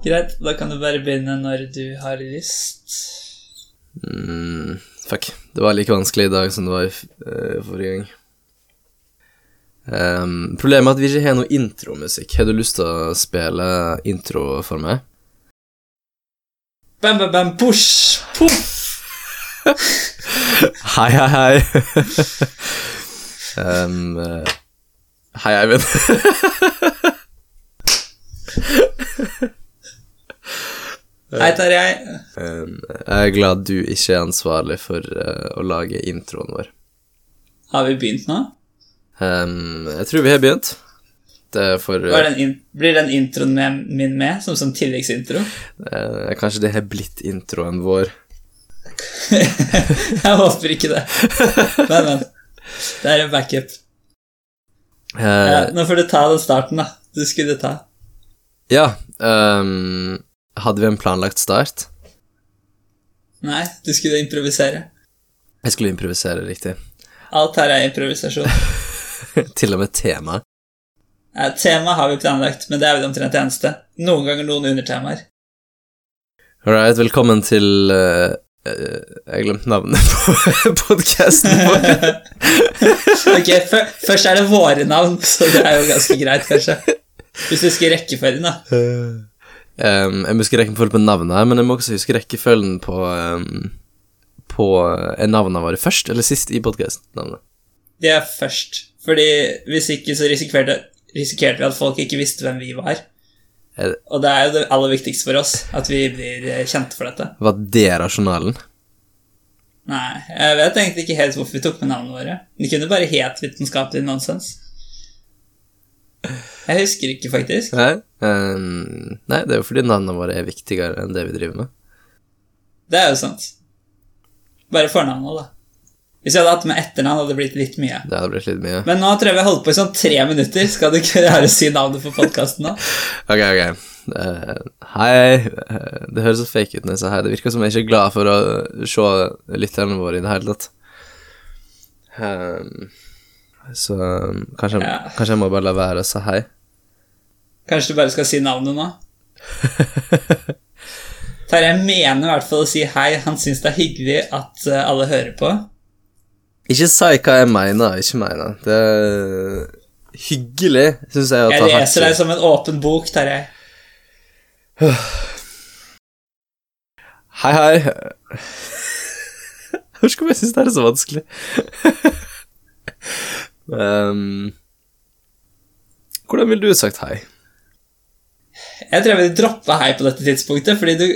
Greit, da kan du bare begynne når du har lyst. Mm, fuck. Det var like vanskelig i dag som det var i eh, forrige gang. Um, problemet er at vi ikke har noe intromusikk. Har du lyst til å spille intro for meg? Bam, bam, bam, push, poff! Hei, hei, hei. um, eh, hei, Eivind. Hei, Tarjei. Ehm, jeg er glad du ikke er ansvarlig for eh, å lage introen vår. Har vi begynt nå? Um, jeg tror vi har begynt. Det for den blir den introen med, min med, som sånn tilleggsintro? Uh, Kanskje det har blitt introen vår. Jeg håper ikke det. Men, men. Det er en backup. Uh, Ja, nå får du ta den starten, da. Du skulle ta. Ja, ehm, hadde vi en planlagt start? Nei, du skulle improvisere. Jeg skulle improvisere riktig. Alt her er improvisasjon. Til og med tema. Ja, tema har vi planlagt, men det er vel omtrent det eneste. Noen ganger noen undertemaer. All right, velkommen til uh, eh, Jeg glemte navnet på podkasten vår. ok, fø- først er det våre navn, så det er jo ganske greit, kanskje. Hvis du husker rekkefølgen, da. Ehm, jeg må huske rekkefølgen på navnet, her, men jeg må også huske rekkefølgen på um, På Er navnene våre først eller sist i podkast-navnet? Det er først. Fordi hvis ikke så risikerte, risikerte vi at folk ikke visste hvem vi var. Det- Og det er jo det aller viktigste for oss, at vi blir eh, kjente for dette. Var det rasjonalen? Nei, jeg vet egentlig ikke helt hvorfor vi tok med navnene våre. Vi kunne bare het vitenskapelig nonsens. Jeg husker ikke, faktisk. Nei, um, nei det er jo fordi navnene våre er viktigere enn det vi driver med. Det er jo sant. Bare fornavnet, da. Hvis jeg hadde hatt med etternavn, hadde det blitt litt mye. Det hadde blitt litt mye. Men nå tror jeg vi har holdt på i sånn tre minutter. Skal du ikke klare å si navnet på podkasten nå? Ok, ok. Uh, hei. Eh, det høres så fake ut når jeg sier hei. Det virker som jeg ikke er glad for å se lytterne våre i det hele tatt. Ehm, så um, kanskje, Ja. kanskje jeg må bare la være å si hei. Kanskje du bare skal si navnet nå? Terje mener i hvert fall å si hei. Han syns det er hyggelig at eh, alle hører på. Ikke si hva jeg mener ikke mener. Det er hyggelig, syns jeg. Jeg leser deg som en åpen bok, Terje. Hei, hei. Hvorfor om jeg synes det er så vanskelig. um, hvordan ville du sagt hei? Jeg tror jeg vil droppe hei på dette tidspunktet, fordi du,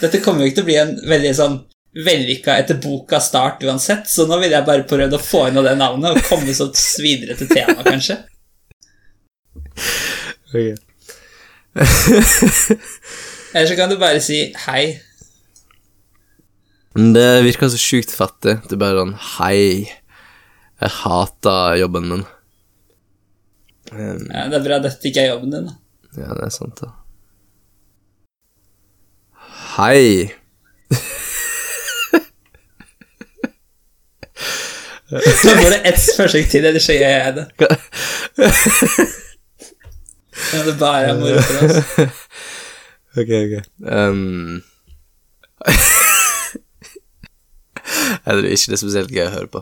dette kommer jo ikke til å bli en veldig sånn vellykka etter boka start uansett, så nå vil jeg bare prøve å få inn av det navnet og komme så videre til temaet, kanskje. Eller så kan du bare si hei. Det virker så sjukt fattig. Det er bare sånn Hei, jeg hata jobben min. Um, Ja, det er bra dette ikke er jobben din, da. ja, det er sant, da. Hei. Så får du ett forsøk til, ellers gjør jeg det. Ja, det bare er moro for oss. Ok, ok. Um, jeg tror ikke det er spesielt gøy å høre på.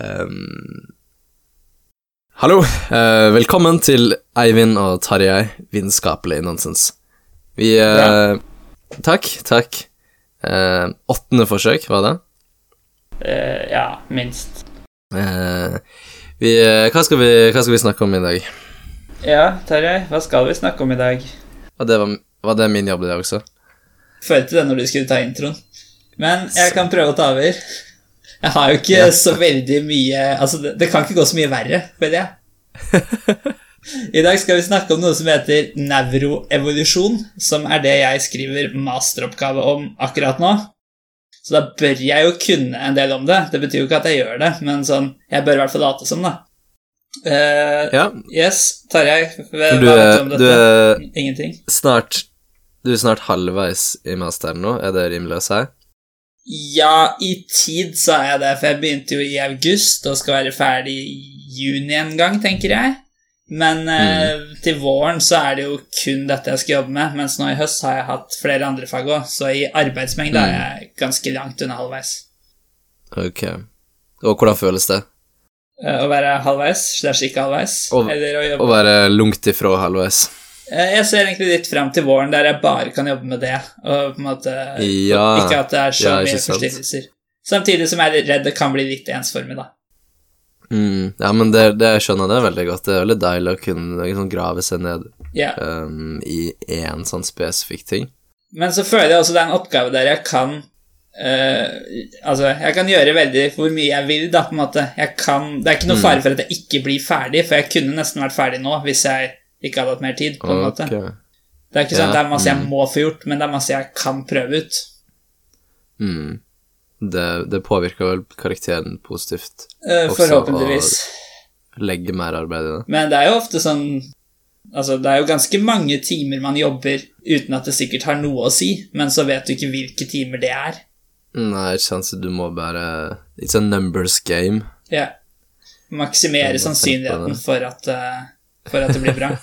Um, hallo, Uh, velkommen til Eivind og Tarjei, vitenskapelig nonsens. Vi eh, Takk, takk. Uh, åttende forsøk, var det? Ja, minst. Vi, hva, skal vi, hva skal vi snakke om i dag? Ja, Tarjei, hva skal vi snakke om i dag? Og det var, var det min jobb, det også? Følte det når du skulle ta introen. Men jeg kan prøve å ta over. Jeg har jo ikke Ja. så veldig mye Altså, det, det kan ikke gå så mye verre, føler jeg. I dag skal vi snakke om noe som heter nevroevolusjon, som er det jeg skriver masteroppgave om akkurat nå. Så da bør jeg jo kunne en del om det. Det betyr jo ikke at jeg gjør det, men sånn, jeg bør i hvert fall late som, da. Uh, Ja, Yes, Tarjei, hva for vet du, om dette? du er Ingenting. snart Du er snart halvveis i masteren nå, er det rimelig å si? Ja, i tid så er jeg det, for jeg begynte jo i august og skal være ferdig i juni en gang, tenker jeg. Men eh, til våren så er det jo kun dette jeg skal jobbe med, mens nå i høst har jeg hatt flere andre fag òg, så i arbeidsmengde er jeg ganske langt unna halvveis. Ok. Og hvordan føles det? Eh, Å være halvveis slash ikke halvveis, Og- eller å jobbe Å være langt ifra halvveis. Eh, Jeg ser egentlig litt frem til våren der jeg bare kan jobbe med det, og på en måte Ja. ikke at det er så Ja, mye forstyrrelser. Samtidig som jeg er redd det kan bli litt ensformig, da. Mm. Ja, men det, det jeg skjønner det veldig godt. Det er veldig deilig å kunne liksom, grave seg ned yeah. um, i én sånn spesifikk ting. Men så føler jeg også det er en oppgave der jeg kan uh, Altså, jeg kan gjøre veldig hvor mye jeg vil, da, på en måte. Kan, det er ikke Mm. noe fare for at jeg ikke blir ferdig, for jeg kunne nesten vært ferdig nå hvis jeg ikke hadde hatt mer tid, på en måte. Det er ikke sånn at det er masse jeg må få gjort, men det er masse jeg kan prøve ut. Mm. Det, det påvirker vel karakteren positivt. Eh, forhåpentligvis. Legge mer arbeid i det. Men det er jo ofte sånn Altså, det er jo ganske mange timer man jobber uten at det sikkert har noe å si, men så vet du ikke hvilke timer det er. Nei, ikke sant, så du må bare It's a numbers game. Ja. Maksimere sannsynligheten for at, eh, for at det blir bra.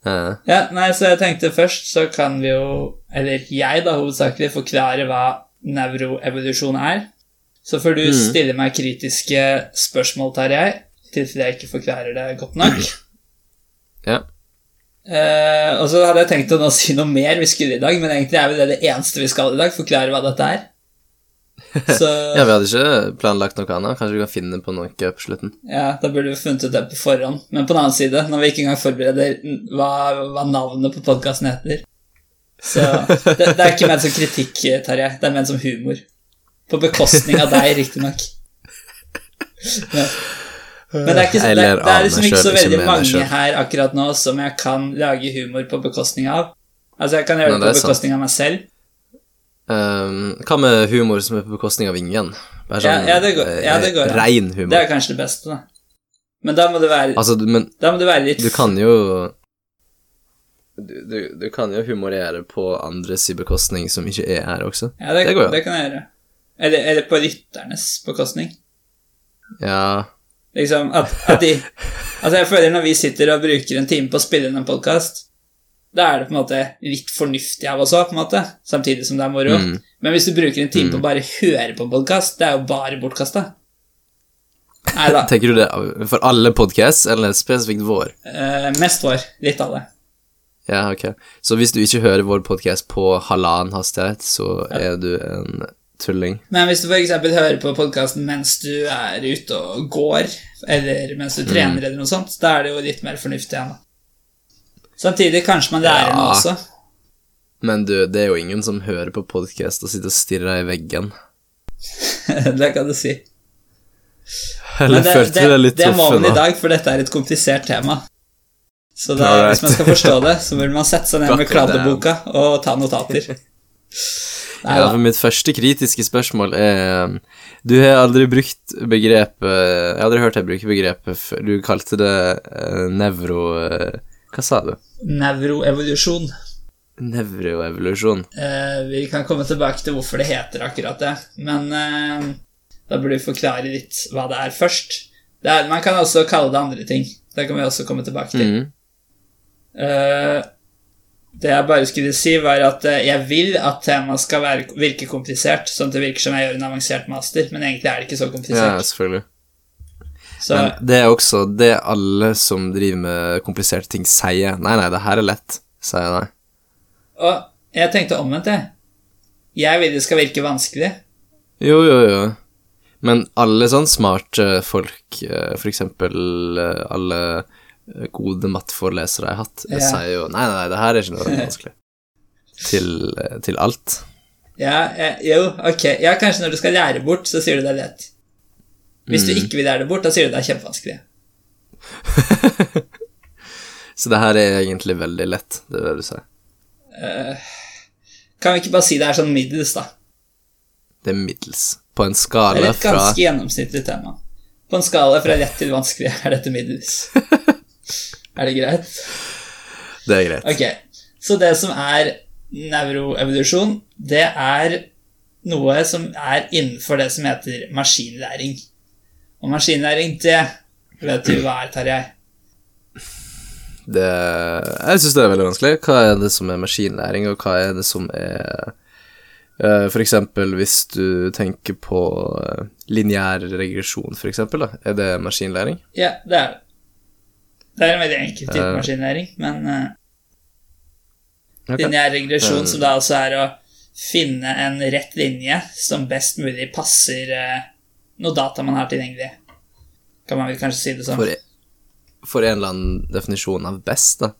Ja, nei, så jeg tenkte først så kan vi jo, eller jeg da hovedsakelig, forklare hva nevroevolusjon er. Så får du Mm. stille meg kritiske spørsmål, Tarjei, i tilfelle jeg ikke forklarer det godt nok. ja. Eh, og så hadde jeg tenkt å nå si noe mer vi skulle i dag, men egentlig er vel det det eneste vi skal i dag, forklare hva dette er. Så ja, vi hadde ikke planlagt noe annet. Kanskje vi kan finne på noe på slutten. ja, da burde vi funnet ut det på forhånd. Men på den annen side, når vi ikke engang forbereder hva, hva navnet på podkasten heter Så det, det er ikke ment som kritikk, Terje. Det er ment som humor. På bekostning av deg, riktignok. Ja. Men det er, ikke, det, det er liksom ikke så veldig mange her akkurat nå som jeg kan lage humor på bekostning av. Altså, jeg kan gjøre det på bekostning av meg selv. Um, hva med humor som er på bekostning av ingen? Bare Ja, sånn ja, det går- ja, det går, ja. rein Det er kanskje det beste, da. Men da må det være, Altså, men da må det være litt du kan jo du, du, du kan jo humorere på andres bekostning som ikke er her også. Ja, det, det går jo. det kan jeg gjøre. Eller, eller på rytternes bekostning. Ja Liksom at, at de Altså, jeg føler når vi sitter og bruker en time på å spille inn en podkast, da er det på en måte litt fornuftig av oss òg, på en måte, samtidig som det er moro. Mm. Men hvis du bruker en time på å bare høre på en podkast, det er jo bare bortkasta. Nei da. Tenker du det for alle podcasts, eller spesifikt vår? Eh, mest vår. Litt av det. Ja, ok. Så hvis du ikke hører vår podcast på halvannen hastighet, så er du en tulling. Men hvis du f.eks. hører på podkasten mens du er ute og går, eller mens du trener, eller noe sånt, da er det jo litt mer fornuftig igjen, da. Samtidig kanskje man lærer noe Ja. også. Men du, det er jo ingen som hører på podcast og sitter og stirrer i veggen. det kan du si. Eller det, følte du deg litt det må man i dag, for dette er et komplisert tema. Så det, Alright. hvis man skal forstå det, så burde man sette seg ned med kladdeboka og ta notater. Nei Ja, for mitt første kritiske spørsmål er Du har aldri brukt begrepet Jeg har aldri hørt deg bruke begrepet. Du kalte det eh, nevro... hva sa du? Nevroevolusjon. Nevroevolusjon. Eh, vi kan komme tilbake til hvorfor det heter akkurat det, men eh, da burde vi forklare litt hva det er først. Det er, man kan også kalle det andre ting. Det kan vi også komme tilbake til. Mm. Eh, det jeg bare skulle si, var at eh, jeg vil at temaet skal virke komplisert, sånn at det virker som jeg gjør en avansert master, men egentlig er det ikke så komplisert. Ja, selvfølgelig. Så Men det er også det alle som driver med kompliserte ting, sier. Nei, nei, det her er lett, sier de. Og jeg tenkte omvendt, jeg. Jeg vil det skal virke vanskelig. Jo, jo, jo. Men alle sånn smarte folk, eh, for eksempel eh, alle eh, gode matteforelesere jeg har hatt, Ja. sier jo nei, nei, det her er ikke noe vanskelig. Til, til alt. Ja, eh, jo, ok. Ja, kanskje når du skal lære bort, så sier du det er lett. Hvis du ikke vil lære det bort, da sier du det er kjempevanskelig. Så det her er egentlig veldig lett, det vil du si. Kan vi ikke bare si det er sånn middels, da? Det er middels. På en skala fra Det er et fra ganske gjennomsnittlig tema. På en skala fra lett til vanskelig er dette middels. er det greit? Det er greit. Ok, så det som er nevroevolusjon, det er noe som er innenfor det som heter maskinlæring. Og maskinlæring, det vet du hva er, Tarjei? Det Jeg syns det er veldig vanskelig. Hva er det som er maskinlæring, og hva er det som er eh, For eksempel hvis du tenker på eh, lineær regresjon, for eksempel, da. Er det maskinlæring? Ja, det er det. Det er en veldig enkel type uh, maskinlæring, men uh, okay. lineær regresjon, som da altså er å finne en rett linje som best mulig passer eh, noe data man har tilgjengelig. Kan man vel kanskje si det sånn? For, for en eller annen definisjon av best, da.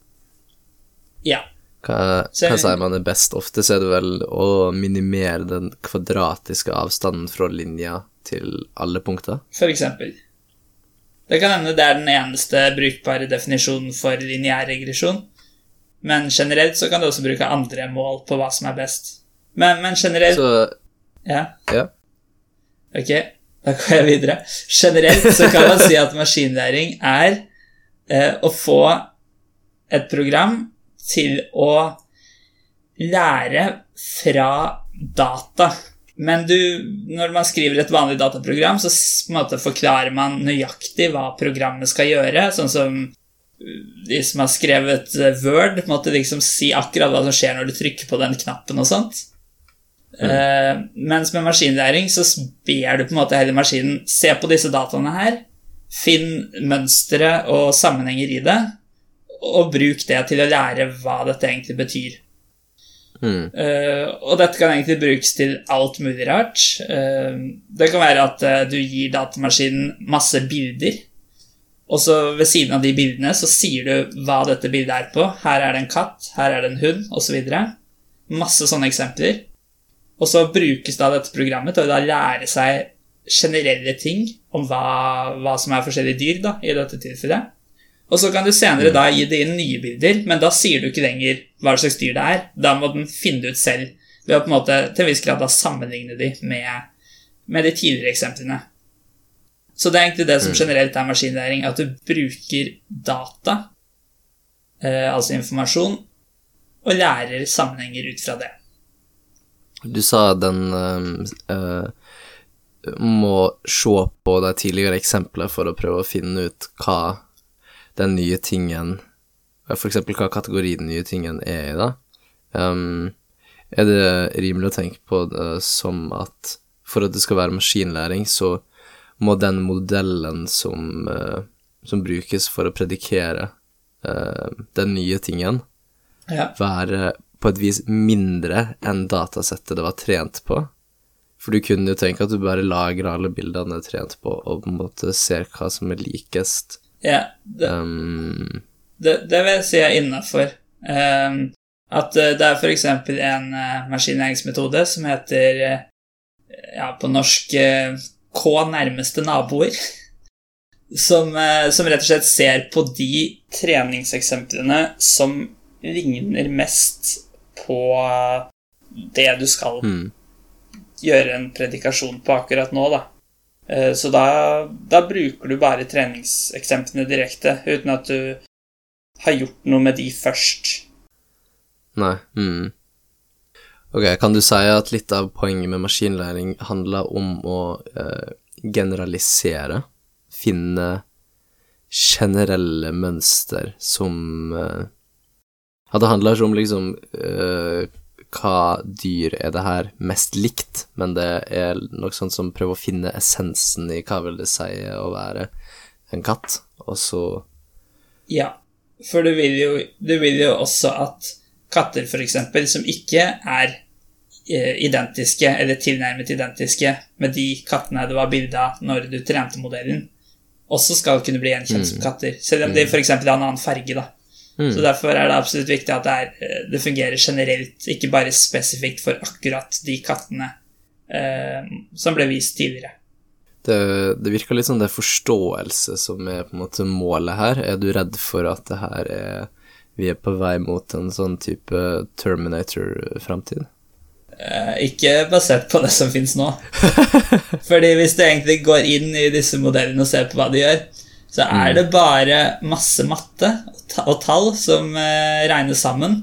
Ja. Hva, Så- hva sier man er best? Ofte så er det vel å minimere den kvadratiske avstanden fra linja til alle punkter. For eksempel. Det kan hende det er den eneste brukbare definisjonen for lineær regresjon. Men generelt så kan du også bruke andre mål på hva som er best. Men, men generelt Så Ja, ja. ok. Da går jeg videre. Generelt så kan man si at maskinlæring er eh, å få et program til å lære fra data. Men du, når man skriver et vanlig dataprogram, så måte forklarer man nøyaktig hva programmet skal gjøre. Sånn som uh, de som har skrevet eh, Word, måtte liksom si akkurat hva som skjer når du trykker på den knappen og sånt. Eh, mens med maskinlæring så ber du på en måte hele maskinen se på disse dataene her, finn mønstre og sammenhenger i det, og bruk det til å lære hva dette egentlig betyr. Mm. Uh, og dette kan egentlig brukes til alt mulig rart. Uh, det kan være at uh, du gir datamaskinen masse bilder, og så ved siden av de bildene så sier du hva dette bildet er på. Her er det en katt, her er det en hund, osv. Masse sånne eksempler. Og så brukes da dette programmet til å da lære seg generelle ting om hva, hva som er forskjellige dyr, da, i dette tilfellet. Og så kan du senere da gi det inn nye bilder, men da sier du ikke lenger hva slags dyr det er. Da må den finne det ut selv, ved å på en måte til en viss grad da sammenligne de med, med de tidligere eksemplene. Så det er egentlig det som generelt er maskinlæring, at du bruker data, eh, altså informasjon, og lærer sammenhenger ut fra det. Du sa den uh, uh, må se på de tidligere eksemplene for å prøve å finne ut hva den nye tingen eksempel hva kategori den nye tingen er i, da. Um, er det rimelig å tenke på det som at for at det skal være maskinlæring, så må den modellen som, uh, som brukes for å predikere uh, den nye tingen, Ja. være på et vis mindre enn datasettet det var trent på. For du kunne jo tenke at du bare lagrer alle bildene det er trent på, og på en måte ser hva som er likest. ja det, Um, det, det vil jeg si er innafor. at eh, det er f.eks. en uh, maskinlæringsmetode som heter eh, ja, på norsk eh, K nærmeste naboer. Som, eh, som rett og slett ser på de treningseksemplene som ligner mest på eh, det du skal mm. gjøre en predikasjon på akkurat nå, da. Eh, Så da, da bruker du bare treningseksemplene direkte, uten at du har gjort noe med de først. Nei. Mm. Ok, kan du si at litt av poenget med maskinlæring handler om å eh, generalisere? Finne generelle mønster som eh, At det handler ikke om liksom uh, hva dyr er det her mest likt, men det er noe sånt som prøver å finne essensen i hva vil det si å være en katt, og så Ja, for du vil jo, du vil jo også at katter, f.eks., som ikke er eh, identiske eller tilnærmet identiske med de kattene det var bilde av når du trente modellen, også skal kunne bli gjenkjent som katter, selv om de f.eks. har en annen farge. da. Mm. Så Derfor er det absolutt viktig at det, er, eh, det fungerer generelt, ikke bare spesifikt for akkurat de kattene eh, som ble vist tidligere. det, det virker litt som det er forståelse som er på en måte målet her. Er du redd for at det her er Vi er på vei mot en sånn type Terminator-framtid? Eh, ikke basert på det som fins nå. Fordi hvis du egentlig går inn i disse modellene og ser på hva de gjør, så er det bare masse matte og tall som eh, regnes sammen,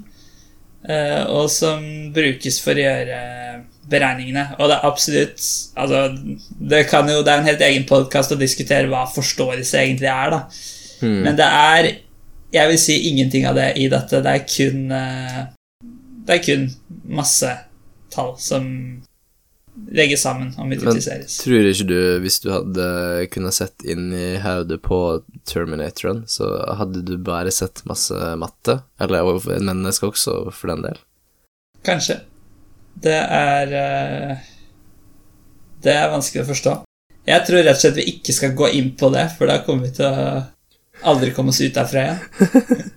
eh, og som brukes for å gjøre beregningene. Og det er absolutt Altså, det, kan jo, det er en helt egen podkast å diskutere hva forståelse egentlig er, da. Men det er jeg vil si ingenting av det i dette. Det er kun eh, Det er kun masse tall som legges sammen og multipliseres. Tror ikke du, hvis du hadde kunnet sett inn i hodet på Terminatoren, så hadde du bare sett masse matte? Eller en menneske også, for den del? Kanskje. Det er eh, Det er vanskelig å forstå. Jeg tror rett og slett vi ikke skal gå inn på det, for da kommer vi til å aldri komme oss ut derfra igjen.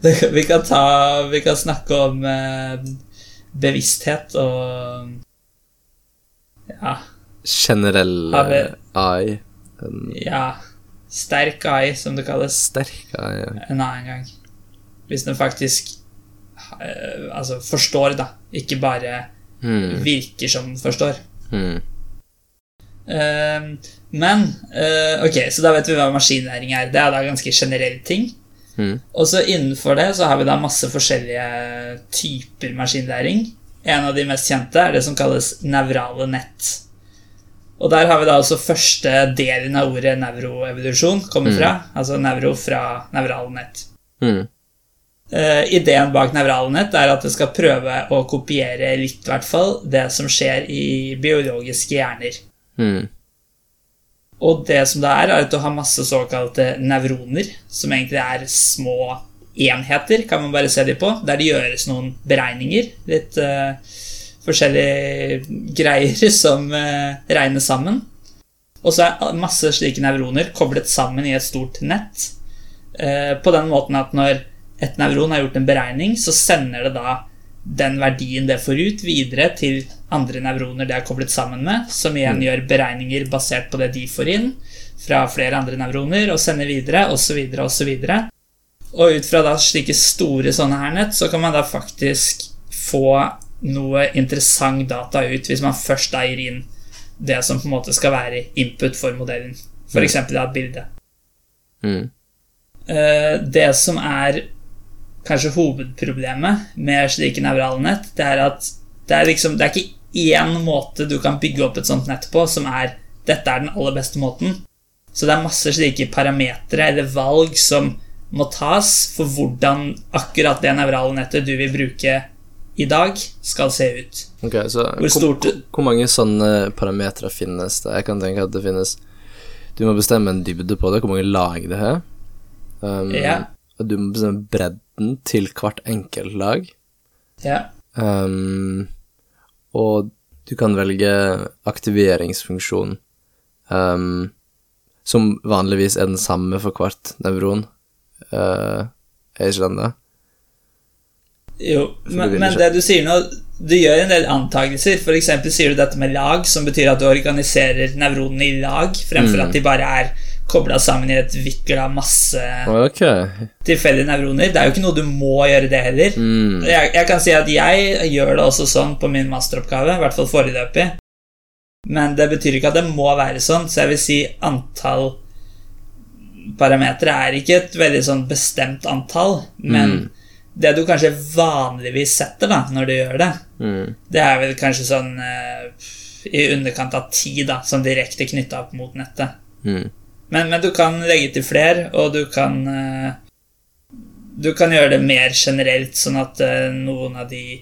vi, kan ta, vi kan snakke om eh, bevissthet og Ja. Generell vi- eh, AI. En ja sterk AI, som det kalles, sterk AI. ja. en annen gang. Hvis den faktisk eh, altså forstår, da. Ikke bare Hmm. virker som den forstår. Hmm. Uh, men uh, Ok, så da vet vi hva maskinlæring er. Det er da ganske generell ting. Hmm. Og så innenfor det så har vi da masse forskjellige typer maskinlæring. En av de mest kjente er det som kalles nevrale nett. Og der har vi da også første delen av ordet nevroevolusjon kommer fra. Altså nevro fra nevrale nett. Mm. Uh, ideen bak nevrale nett er at det skal prøve å kopiere litt, i hvert fall, det som skjer i biologiske hjerner. Hmm. Og det som det er, er at du har masse såkalte nevroner, som egentlig er små enheter, kan man bare se de på, der det gjøres noen beregninger. Litt uh, forskjellige greier som uh, regnes sammen. Og så er masse slike nevroner koblet sammen i et stort nett. Uh, på den måten at når et nevron har gjort en beregning, så sender det da den verdien det får ut, videre til andre nevroner det er koblet sammen med, som igjen gjør beregninger basert på det de får inn fra flere andre nevroner, og sender videre, osv., osv. Og ut fra da slike store sånne her nett, så kan man da faktisk få noe interessant data ut hvis man først da gir inn det som på en måte skal være input for modellen. F.eks. da et bilde. Hmm. Eh, Det som er kanskje hovedproblemet med slike nevrale nett, det er at det er liksom Det er ikke én måte du kan bygge opp et sånt nett på som er dette er den aller beste måten. Så det er masse slike parametere eller valg som må tas for hvordan akkurat det nevrale nettet du vil bruke i dag, skal se ut. Ok, så Hvor stort hvor, hvor mange sånne parametere finnes det? Jeg kan tenke at det finnes Du må bestemme en dybde på det, hvor mange lag det har. Um, Ja. Og du må bestemme bredden til hvert enkelt lag. Ja. Um, og du kan velge aktiveringsfunksjon, um, som vanligvis er den samme for hvert nevron. Uh, er ikke den det? Jo, men, men det du sier nå Du gjør en del antakelser. Eksempel sier du dette med lag, som betyr at du organiserer nevronene i lag, fremfor Mm. at de bare er kobla sammen i et vikkel av masse okay. tilfeldige nevroner. Det er jo ikke noe du må gjøre det heller. Mm. Jeg, jeg kan si at jeg gjør det også sånn på min masteroppgave, i hvert fall foreløpig. Men det betyr ikke at det må være sånn, så jeg vil si antall parametere er ikke et veldig sånn bestemt antall, men Mm. det du kanskje vanligvis setter da, når du gjør det, Mm. det er vel kanskje sånn eh, i underkant av ti, da, som direkte knytta opp mot nettet. Mm. Men, men du kan legge til flere, og du kan eh, Du kan gjøre det mer generelt, sånn at eh, noen av de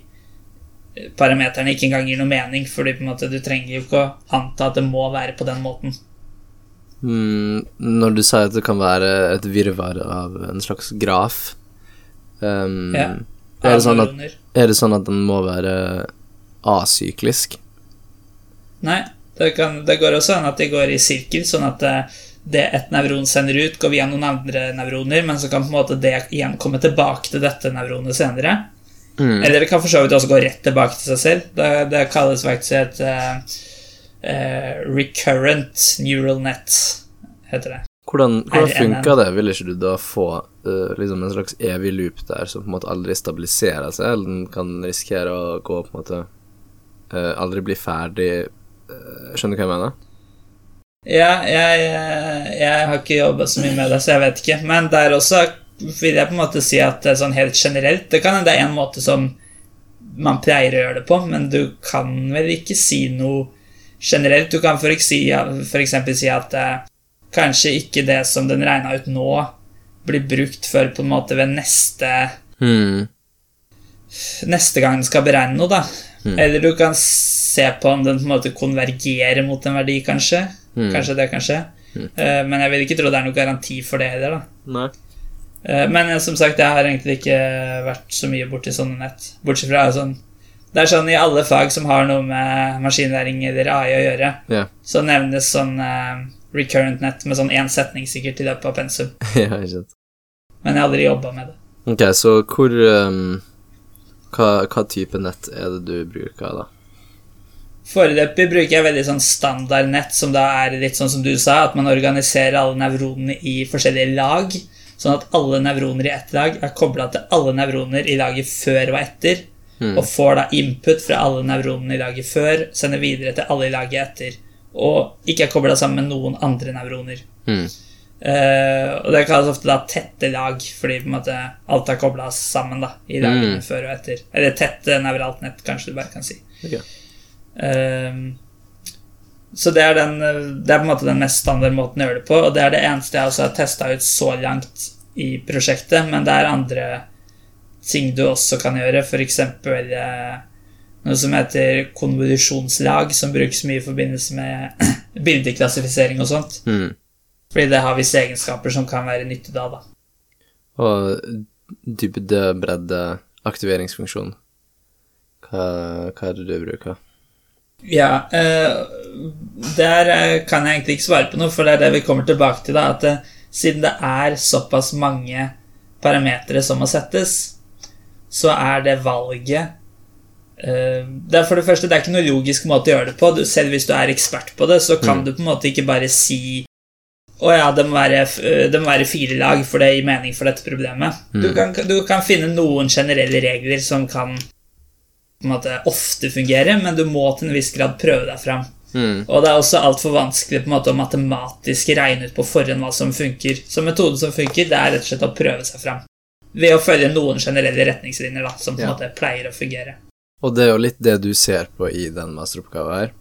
parameterne ikke engang gir noe mening, fordi på en måte du trenger jo ikke å anta at det må være på den måten. Mm, når du sier at det kan være et virvar av en slags graf um, Ja. er, det sånn at, er det sånn at den må være asyklisk? Nei, det, kan, det går også an at de går i sirkel, sånn at eh, det et nevron sender ut, går via noen andre nevroner, men så kan på en måte det igjen komme tilbake til dette nevronet senere. Mm. Eller det kan for så vidt også gå rett tilbake til seg selv. Det, det kalles faktisk et uh, uh, recurrent neural net, heter det. Hvordan, hvordan funka det? Vil ikke du da få uh, liksom en slags evig loop der som på en måte aldri stabiliserer seg, eller den kan risikere å gå på en måte Aldri bli ferdig Skjønner du hva jeg mener? Ja, jeg, jeg, jeg har ikke jobba så mye med det, så jeg vet ikke. Men der også vil jeg på en måte si at det er sånn helt generelt Det kan hende det er en måte som man pleier å gjøre det på, men du kan vel ikke si noe generelt. Du kan for, si, at eh, kanskje ikke det som den regna ut nå, blir brukt for på en måte ved neste Hmm. Neste gang den skal beregne noe, da. Eller du kan se på om den på en måte konvergerer mot en verdi, kanskje. Kanskje det kan skje. Eh, men jeg vil ikke tro det er noen garanti for det heller, da. Nei. Eh, Men som sagt, jeg har egentlig ikke vært så mye borti sånne nett. Bortsett fra sånn Det er sånn i alle fag som har noe med maskinlæring eller AI å gjøre, yeah. så nevnes sånn eh, recurrent nett med sånn én setning sikkert i løpet av pensum. ja, ikke sant. Men jeg har aldri jobba med det. Ok, så hvor um, hva, hva type nett er det du bruker, da? Foreløpig bruker jeg veldig sånn standard nett, som da er litt sånn som du sa, at man organiserer alle nevronene i forskjellige lag, sånn at alle nevroner i ett lag er kobla til alle nevroner i laget før og etter, og får da input fra alle nevronene i laget før, sender videre til alle i laget etter, og ikke er kobla sammen med noen andre nevroner. Mm. Uh, og det kalles ofte da tette lag, fordi på en måte alt er kobla sammen da, i lagene Mm. før og etter. Eller tette nevralt nett, kanskje du bare kan si. Ok. Ehm, så det er, den, det er på en måte den mest standard måten å gjøre det på, og det er det eneste jeg har testa ut så langt i prosjektet, men det er andre ting du også kan gjøre, f.eks. Eh, noe som heter konvolusjonslag, som brukes mye i forbindelse med bildeklassifisering og sånt. Mm. Fordi det har visse egenskaper som kan være nyttig da, da. Og dybde, bredde, aktiveringsfunksjon. Hva, hva er det du bruker? Ja, eh, der eh, kan jeg egentlig ikke svare på noe, for det er det vi kommer tilbake til. da, at eh, Siden det er såpass mange parametere som må settes, så er det valget det er For det første, det er ikke noe logisk måte å gjøre det på. Du, selv hvis du er ekspert på det, så kan Mm. du på en måte ikke bare si å ja, det må, være, det må være fire lag, for det gir mening for dette problemet. Du, kan, du kan finne noen generelle regler som kan måte ofte fungere, men du må til en viss grad prøve deg fram. Mm. Og det er også altfor vanskelig på en måte å matematisk regne ut på forhånd hva som funker. Så metoden som funker, det er rett og slett å prøve seg fram. Ved å følge noen generelle retningslinjer da, som på en Ja. måte pleier å fungere. Og det er jo litt det du ser på i den masteroppgaven her.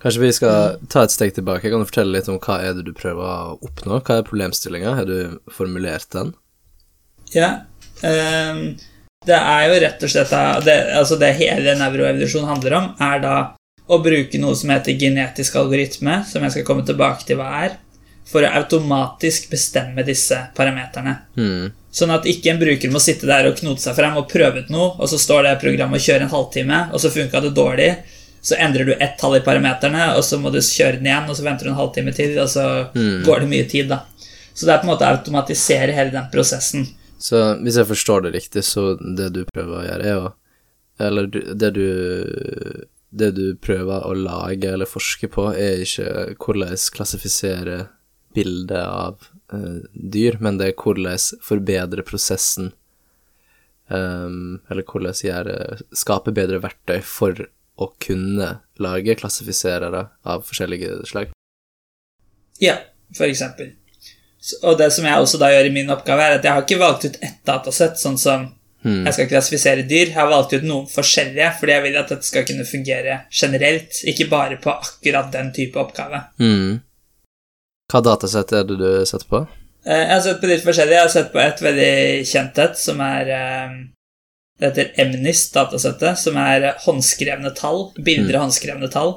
Kanskje vi skal ta et steg tilbake. Kan du fortelle litt om hva er det du prøver å oppnå? Hva er problemstillinga? Har du formulert den? Ja, ehm, det er jo rett og slett det, altså det hele nevroevolusjon handler om, er da å bruke noe som heter genetisk algoritme, som jeg skal komme tilbake til hva er, for å automatisk bestemme disse parameterne. Mm. Sånn at ikke en bruker må sitte der og knote seg frem og prøve ut noe, og så står det programmet og kjører en halvtime, og så funka det dårlig. Så endrer du ett tall i parameterne, og så må du kjøre den igjen, og så venter du en halvtime til, og så Mm. går det mye tid, da. Så det er på en måte å automatisere hele den prosessen. Så hvis jeg forstår det riktig, så det du prøver å gjøre, er å Eller det du Det du prøver å lage eller forske på, er ikke hvordan klassifisere bildet av uh, dyr, men det er hvordan forbedre prosessen um, Eller hvordan gjøre Skape bedre verktøy for å kunne lage klassifiserere av forskjellige slag. Ja, for eksempel. Og det som jeg også da gjør i min oppgave, er at jeg har ikke valgt ut ett datasett, sånn som Hmm. jeg skal klassifisere dyr. Jeg har valgt ut noen forskjellige, fordi jeg vil at dette skal kunne fungere generelt, ikke bare på akkurat den type oppgave. Hmm. Hva datasett er det du setter på? Eh, Jeg har sett på litt forskjellig. Jeg har sett på et veldig kjent et, som er eh, Det heter Emnis datasettet, som er håndskrevne tall. Bilder av håndskrevne tall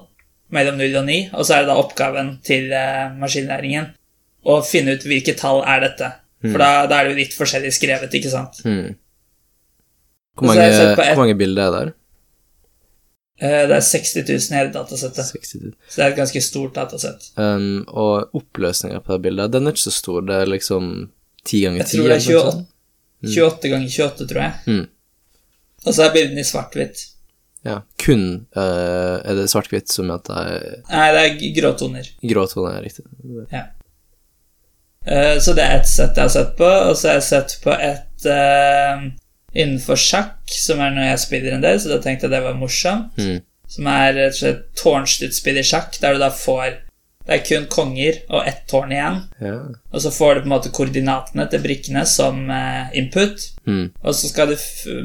mellom 0 og 9. Og så er det da oppgaven til eh, maskinlæringen å finne ut hvilke tall er dette. For da, da er det jo litt forskjellig skrevet, ikke sant. Mm. Hvor mange, et- hvor mange bilder er der? Eh, Det er 60 000 i hele datasettet, 60 000. så det er et ganske stort datasett. Um, og oppløsninga på det bildet, den er ikke så stor. Det er liksom 10 ganger 10. Jeg tror det er eller noe 28, 28 ganger 28, tror jeg. Mm. Og så er bildene i svart-hvitt. Ja. Kun uh, Er det svart-hvitt som at det er Nei, det er gråtoner. gråtoner. er riktig? Eh, Så det er et sett jeg har sett på, og så har jeg sett på et uh, innenfor sjakk, som er når jeg spiller en del, så da tenkte jeg det var morsomt. Mm. Som er rett og slett tårnstuttspill i sjakk, der du da får Det er kun konger og ett tårn igjen, Ja. og så får du på en måte koordinatene til brikkene som uh, input. Mm. Og så skal du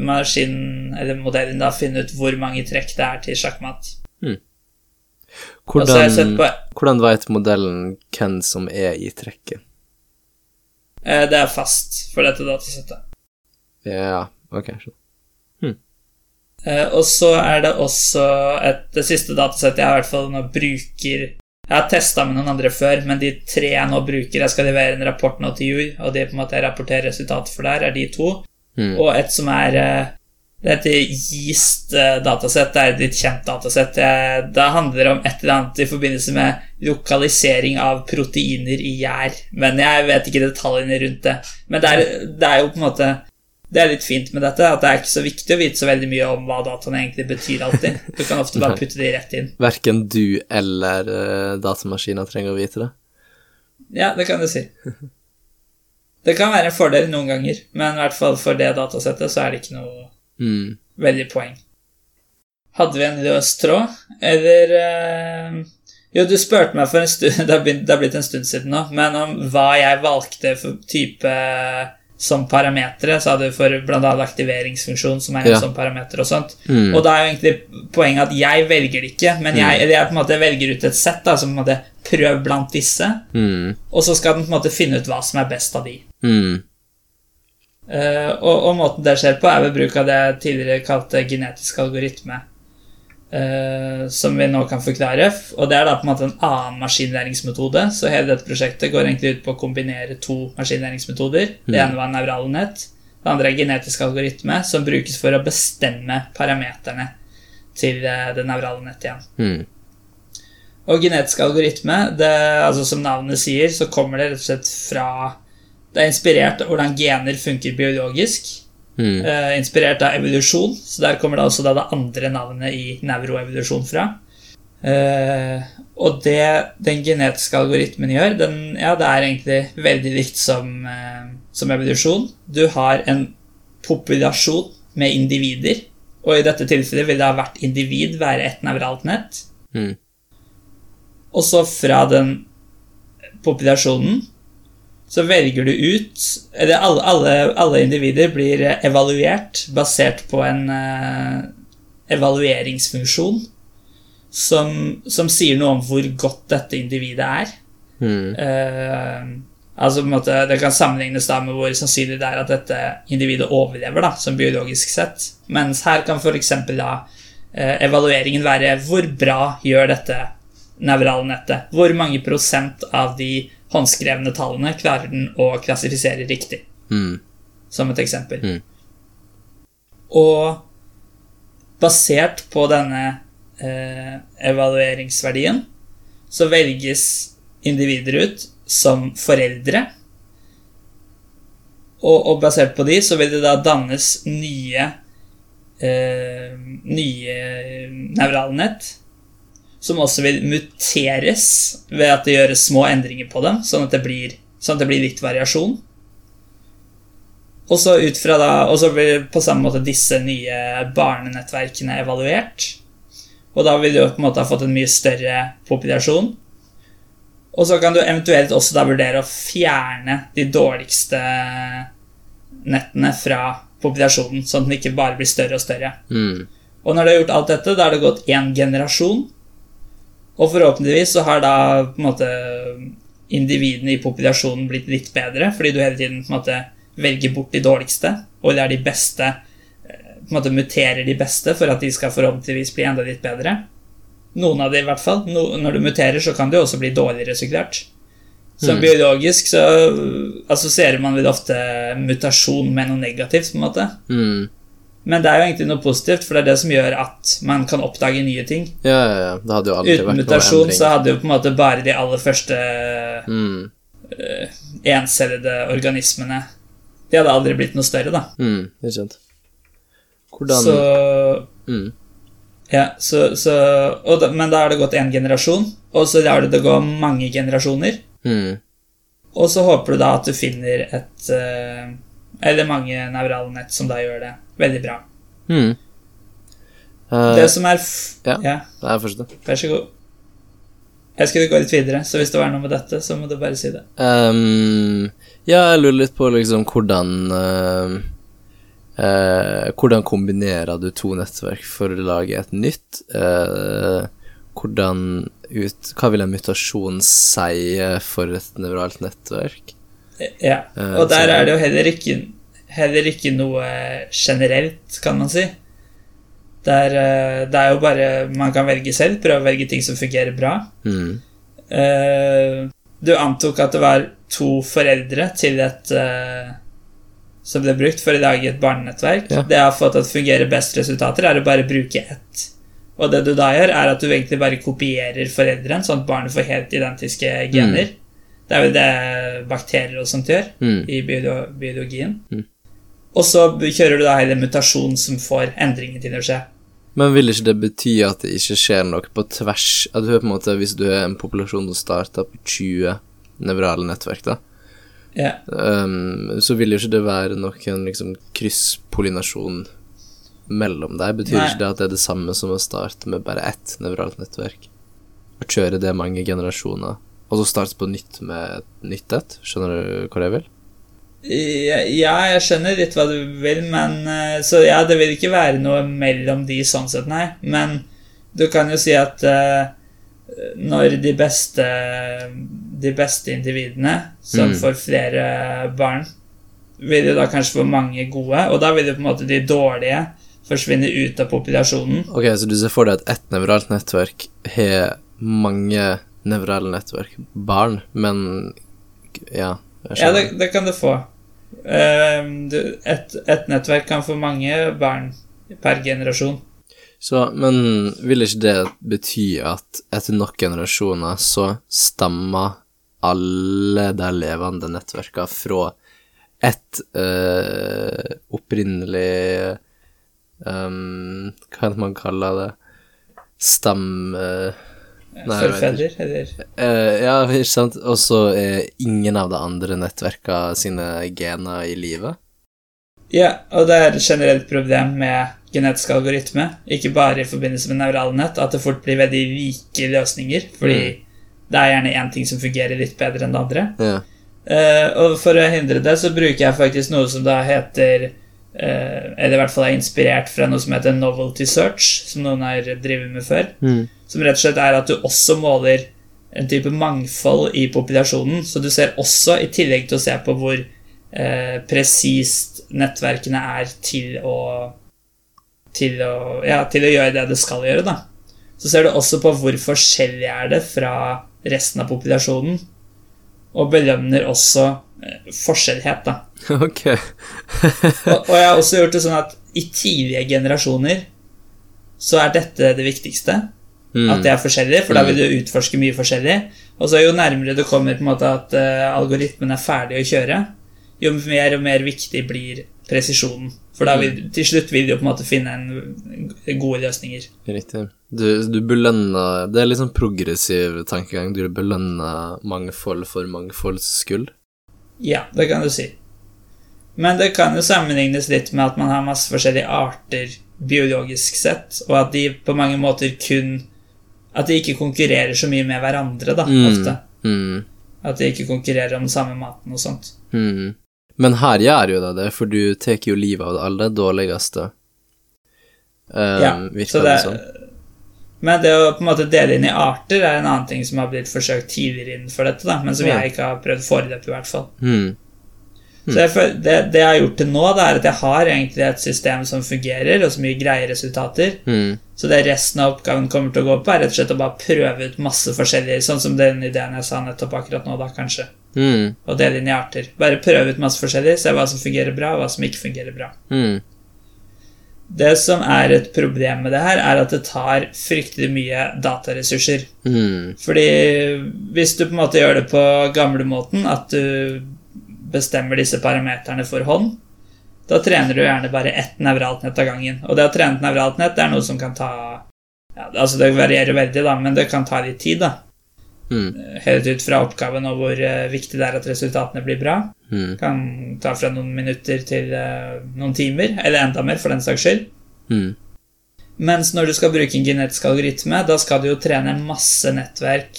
maskinen, eller modellen, da finne ut hvor mange trekk det er til sjakkmatt. Sett Hvordan, hvordan vet modellen hvem som er i trekket? Eh, det er fast for dette datasettet. Ja, ok. skjønner. Eh, og så er det også et, det siste datasettet jeg i hvert fall nå bruker Jeg har testa med noen andre før, men de tre jeg nå bruker Jeg skal levere en rapport nå til jul, og det på en måte jeg rapporterer resultatet for der, er de to. Mm. Og et som er eh, Det heter Yeast-datasett. Det er et litt kjent datasett. Det, det handler om et eller annet i forbindelse med lokalisering av proteiner i gjær. Men jeg vet ikke detaljene rundt det. Men det er, det er jo på en måte det er litt fint med dette, at det er ikke så viktig å vite så veldig mye om hva dataene egentlig betyr alltid. Du kan ofte bare putte de rett inn. Verken du eller uh, datamaskiner trenger å vite det. Ja, det kan du si. Det kan være en fordel noen ganger, men i hvert fall for det datasettet så er det ikke noe Mm. veldig poeng. Hadde vi en løs tråd, eller eh, Jo, du spurte meg for en stund Det har blitt, det har blitt en stund siden nå, men om hva jeg valgte for type som parametere, så hadde du for annet aktiveringsfunksjon, som er en Ja. sånn parameter og sånt. Mm. Og da er jo egentlig poenget at jeg velger det ikke, men jeg, eller jeg på en måte velger ut et sett, da, som på en måte prøv blant disse, Mm. og så skal den på en måte finne ut hva som er best av de. Mm. Eh, og, og måten det skjer på, er ved bruk av det jeg tidligere kalte genetisk algoritme. Uh, som vi nå kan forklare. Og det er da på en måte en annen maskinlæringsmetode. Så hele dette prosjektet går egentlig ut på å kombinere to maskinlæringsmetoder. Det ene var nevrale nett. Det andre er genetisk algoritme, som brukes for å bestemme parameterne til eh, det nevrale nettet igjen. Mm. Og genetisk algoritme, det, altså som navnet sier, så kommer det rett og slett fra Det er inspirert av hvordan gener funker biologisk. Mm. Uh, inspirert av evolusjon, så der kommer det også da det andre navnet i nevroevolusjon fra. Uh, og det den genetiske algoritmen gjør, den, ja, det er egentlig veldig likt som, uh, som evolusjon. Du har en populasjon med individer, og i dette tilfellet vil da hvert individ være et nevralt nett. Mm. Og så fra den populasjonen så velger du ut Eller alle, alle, alle individer blir evaluert basert på en eh, evalueringsfunksjon som, som sier noe om hvor godt dette individet er. Mm. Eh, altså på en måte, Det kan sammenlignes da med hvor sannsynlig det er at dette individet overlever, da, som biologisk sett. Mens her kan f.eks. da eh, evalueringen være hvor bra gjør dette nevrale nettet? Hvor mange prosent av de håndskrevne tallene klarer den å klassifisere riktig? Mm. Som et eksempel. Mm. Og basert på denne eh, evalueringsverdien så velges individer ut som foreldre. Og, og basert på de så vil det da dannes nye eh, nye nevrale nett. Som også vil muteres ved at det gjøres små endringer på dem, sånn at det blir, sånn at det blir litt variasjon. Og så ut fra da, og så blir på samme måte disse nye barnenettverkene evaluert. Og da vil du på en måte ha fått en mye større populasjon. Og så kan du eventuelt også da vurdere å fjerne de dårligste nettene fra populasjonen, sånn at den ikke bare blir større og større. Mm. Og når du har gjort alt dette, da har det gått én generasjon. Og forhåpentligvis så har da på en måte individene i populasjonen blitt litt bedre, fordi du hele tiden på en måte velger bort de dårligste, og det er de beste eh, på en måte muterer de beste for at de skal forhåpentligvis bli enda litt bedre. Noen av de i hvert fall. No, når du muterer, så kan du også bli dårligere, så klart. Så Mm. biologisk så assosierer man vel ofte mutasjon med noe negativt, på en måte. Mm. Men det er jo egentlig noe positivt, for det er det som gjør at man kan oppdage nye ting. Ja, ja, ja. Det hadde jo aldri Uten vært mutasjon så hadde jo på en måte bare de aller første Mm. encellede organismene De hadde aldri blitt noe større, da. Mm. Ikke sant. Hvordan Så mm. Ja, så, så da, Men da har det gått én generasjon, og så lar du det gå mange generasjoner. Mm. Og så håper du da at du finner et eh, Eller mange nevrale nett som da gjør det veldig bra. Mm. Uh, Det som er ja. ja, Det er første. vær så god. Jeg skulle gå litt videre, så hvis det var noe med dette, så må du bare si det. Um, ja, jeg lurer litt på liksom hvordan uh, uh, Hvordan kombinerer du to nettverk for å lage et nytt? Hvordan ut Hva vil en mutasjon si for et nevralt nettverk? Ja, Eh, og der er det jo heller ikke, heller ikke noe generelt, kan man si. Der, eh, det er jo bare Man kan velge selv, prøve å velge ting som fungerer bra. Mm. Eh, Du antok at det var to foreldre til et som ble brukt for å lage et barnenettverk. Ja. Det jeg har fått til å fungere best resultater, er å bare bruke ett. Og det du da gjør, er at du egentlig bare kopierer foreldrene, sånn at barnet får helt identiske gener. Det er vel det bakterier og sånt gjør Mm. i biologien. Mm. Og så kjører du da hele mutasjonen som får endringer til å skje. Men vil ikke det bety at det ikke skjer noe på tvers At du på en måte Hvis du er en populasjon som starter på 20 nevrale nettverk, da, Ja. um, så vil jo ikke det være noen liksom krysspollinasjon mellom deg. Betyr Nei. ikke det at det er det samme som å starte med bare ett nevralt nettverk? Og kjøre det mange generasjoner, og så starte på nytt med et nytt et? Skjønner du hva jeg vil? Ja, jeg skjønner litt hva du vil, men eh, Så ja, det vil ikke være noe mellom de sånn sett, nei. Men du kan jo si at uh, når de beste De beste individene som Mm. får flere barn, vil jo da kanskje få mange gode, og da vil jo på en måte de dårlige forsvinne ut av populasjonen. Ok, så du ser for deg at ett nevralt nettverk har mange nevrale nettverk, barn, men Ja, Ja, det, det kan du få. Eh, et, et nettverk kan få mange barn per generasjon. Så, men vil ikke det bety at etter nok generasjoner så stammer alle de levende nettverka fra ett øh, opprinnelig øh, Hva er det man kaller det? Stam... jeg eller Uh, ja, ikke sant? Og så er ingen av de andre nettverka sine gener i live. Ja, og det er et generelt problem med genetisk algoritme, ikke bare i forbindelse med nevrale nett, at det fort blir veldig like løsninger, fordi det er gjerne én ting som fungerer litt bedre enn det andre. Ja. Uh, og for å hindre det, så bruker jeg faktisk noe som da heter uh, Eller i hvert fall er inspirert fra noe som heter novelty search, som noen har drevet med før. Mm. Som rett og slett er at du også måler en type mangfold i populasjonen. Så du ser også, i tillegg til å se på hvor eh, presist nettverkene er til å til å, ja, til å gjøre det det skal gjøre, da. Så ser du også på hvor forskjellig er det fra resten av populasjonen, og belønner også eh, forskjellhet, da. Ok. Og, og jeg har også gjort det sånn at i tidlige generasjoner så er dette det viktigste. Mm. At det er forskjellig, for da vil du utforske mye forskjellig. Og så jo nærmere du kommer på en måte at uh, algoritmen er ferdig å kjøre, jo mer og mer viktig blir presisjonen. For da vil, til slutt vil du på en måte finne en, gode løsninger. Riktig. Du, du belønner Det er litt sånn progressiv tankegang. Du belønner mangfold for mangfolds skyld. Ja, det kan du si. Men det kan jo sammenlignes litt med at man har masse forskjellige arter biologisk sett, og at de på mange måter kun At de ikke konkurrerer så mye med hverandre, da, Mm. ofte. Mm. At de ikke konkurrerer om den samme maten og sånt. Mm. Men her gjør jo det det, for du tar jo livet av det aller dårligste. Um, Ja, virker så det, det, sånn. men det å på en måte dele inn i arter er en annen ting som har blitt forsøkt tidligere innenfor dette, da, men som Ja. jeg ikke har prøvd foreløpig, i hvert fall. Mm. Så jeg det, det jeg har gjort til nå, det er at jeg har egentlig et system som fungerer, og som gir greie resultater. Mm. Så det resten av oppgaven kommer til å gå på, er rett og slett å bare prøve ut masse forskjellige, sånn som den ideen jeg sa nettopp akkurat nå, da, kanskje. Mm. Og dele inn i arter. Bare prøve ut masse forskjellig, se hva som fungerer bra, og hva som ikke fungerer bra. Mm. Det som er et problem med det her, er at det tar fryktelig mye dataressurser. Mm. Fordi hvis du på en måte gjør det på gamlemåten, at du bestemmer disse parameterne for hånd, da trener du gjerne bare ett nevralt nett av gangen. Og det å trene et nevralt nett er noe som kan ta ja, altså Det varierer veldig, da, men det kan ta litt tid. da. Mm. Helt ut fra oppgaven og hvor eh, viktig det er at resultatene blir bra. Mm. Kan ta fra noen minutter til uh, noen timer, eller enda mer, for den saks skyld. Mm. Mens når du skal bruke en genetisk algoritme, da skal du jo trene masse nettverk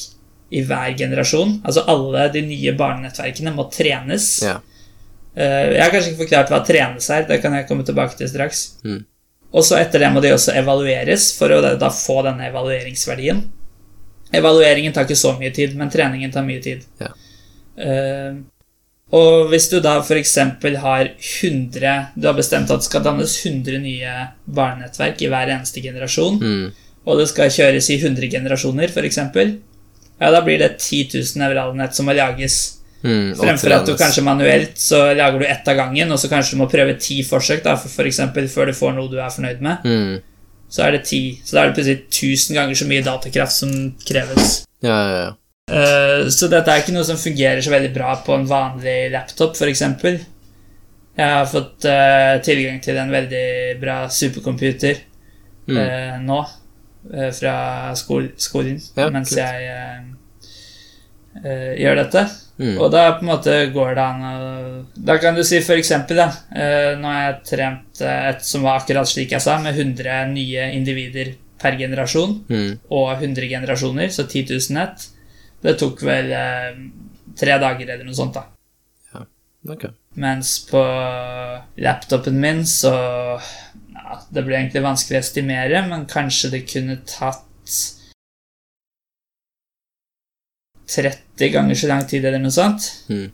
i hver generasjon. Altså alle de nye barnenettverkene må trenes. Ja. Eh, Jeg har kanskje ikke forklart hva trenes er, det kan jeg komme tilbake til straks. Mm. Og så etter det må de også evalueres for å da- da få denne evalueringsverdien. Evalueringen tar ikke så mye tid, men treningen tar mye tid. Ja. Uh, Og hvis du da f.eks. har 100 Du har bestemt at det skal dannes 100 nye barnenettverk i hver eneste generasjon, Mm. og det skal kjøres i 100 generasjoner, f.eks., ja, da blir det 10 000 nevralnett som må lages. Mm. Fremfor at du kanskje manuelt så lager du ett av gangen, og så kanskje du må prøve ti forsøk da, for, for eksempel, før du får noe du er fornøyd med. mm. Så er det ti. Så da er det plutselig 1000 ganger så mye datakraft som kreves. Ja, ja, ja. Uh, så dette er ikke noe som fungerer så veldig bra på en vanlig laptop, f.eks. Jeg har fått uh, tilgang til en veldig bra supercomputer Mm. uh, nå, fra skol skolen, Ja, mens kult. jeg eh, eh, gjør dette. Mm. Og da på en måte går det an å Da kan du si eksempel, da eh, Nå har jeg trent eh, et som var akkurat slik jeg sa, med 100 nye individer per generasjon Mm. og 100 generasjoner, så 10 000 nett. Det tok vel eh, tre dager eller noe sånt, da. Ok. Mens på laptopen min så Det ble egentlig vanskelig å estimere, men kanskje det kunne tatt 30 ganger så lang tid eller noe sånt. Mm.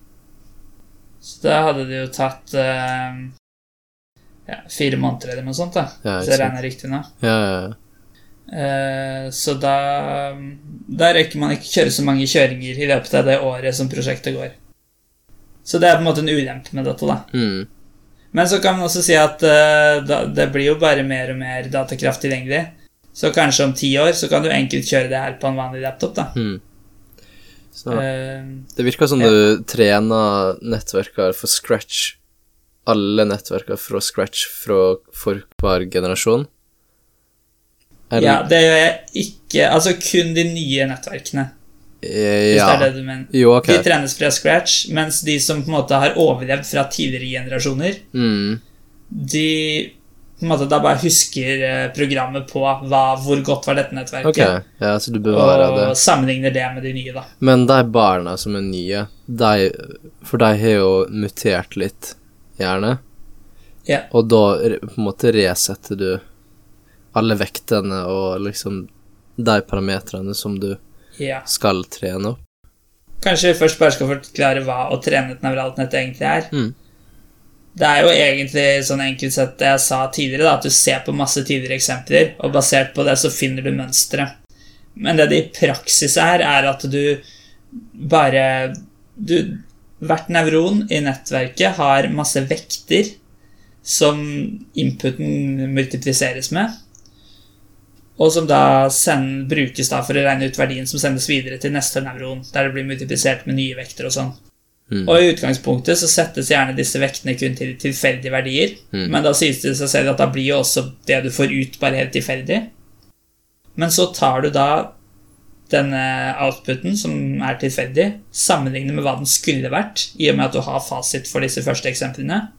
Så da hadde det jo tatt uh, ja, fire måneder eller noe sånt, da. Ja, ikke jeg regner riktig nå. Ja, ja, ja. Eh, så da Da rekker man ikke kjøre så mange kjøringer i løpet av det året som prosjektet går. Så det er på en måte en ulempe med dette, da. Mm. Men så kan man også si at uh, det blir jo bare mer og mer datakraft tilgjengelig. Så kanskje om ti år så kan du enkelt kjøre det her på en vanlig laptop, da. Mm. Så uh, det virker som ja. du trener nettverker for scratch. Alle nettverker fra scratch fra, for hver generasjon. Eller- ja, det gjør jeg ikke Altså kun de nye nettverkene, Eh, hvis ja. det er det du mener. Jo, okay. De trenes fra scratch, mens de som på en måte har overlevd fra tidligere generasjoner, Mm. de på en måte da bare husker eh, programmet på hva, hvor godt var dette nettverket, Ok, ja, så du bevarer og det. sammenligner det med de nye, da. Men de barna som er nye, de, for de har jo mutert litt, gjerne. Ja. Og da på en måte resetter du alle vektene og liksom de parametrene som du Ja. skal trene opp. Kanskje vi først bare skal forklare hva å trene et nevralt nett egentlig er. Mm. Det er jo egentlig sånn enkelt sett det jeg sa tidligere, da, at du ser på masse tidligere eksempler, og basert på det så finner du mønstre. Men det det i praksis er, er at du bare du, Hvert nevron i nettverket har masse vekter som inputen multipliseres med, og som da send, brukes da for å regne ut verdien som sendes videre til neste nevron, der det blir multiplisert med nye vekter og sånn. Mm. Og i utgangspunktet så settes gjerne disse vektene kun til tilfeldige verdier, Mm. men da sies det seg selv at da blir jo også det du får ut, bare helt tilfeldig. Men så tar du da denne outputen, som er tilfeldig, sammenlignet med hva den skulle vært, i og med at du har fasit for disse første eksemplene,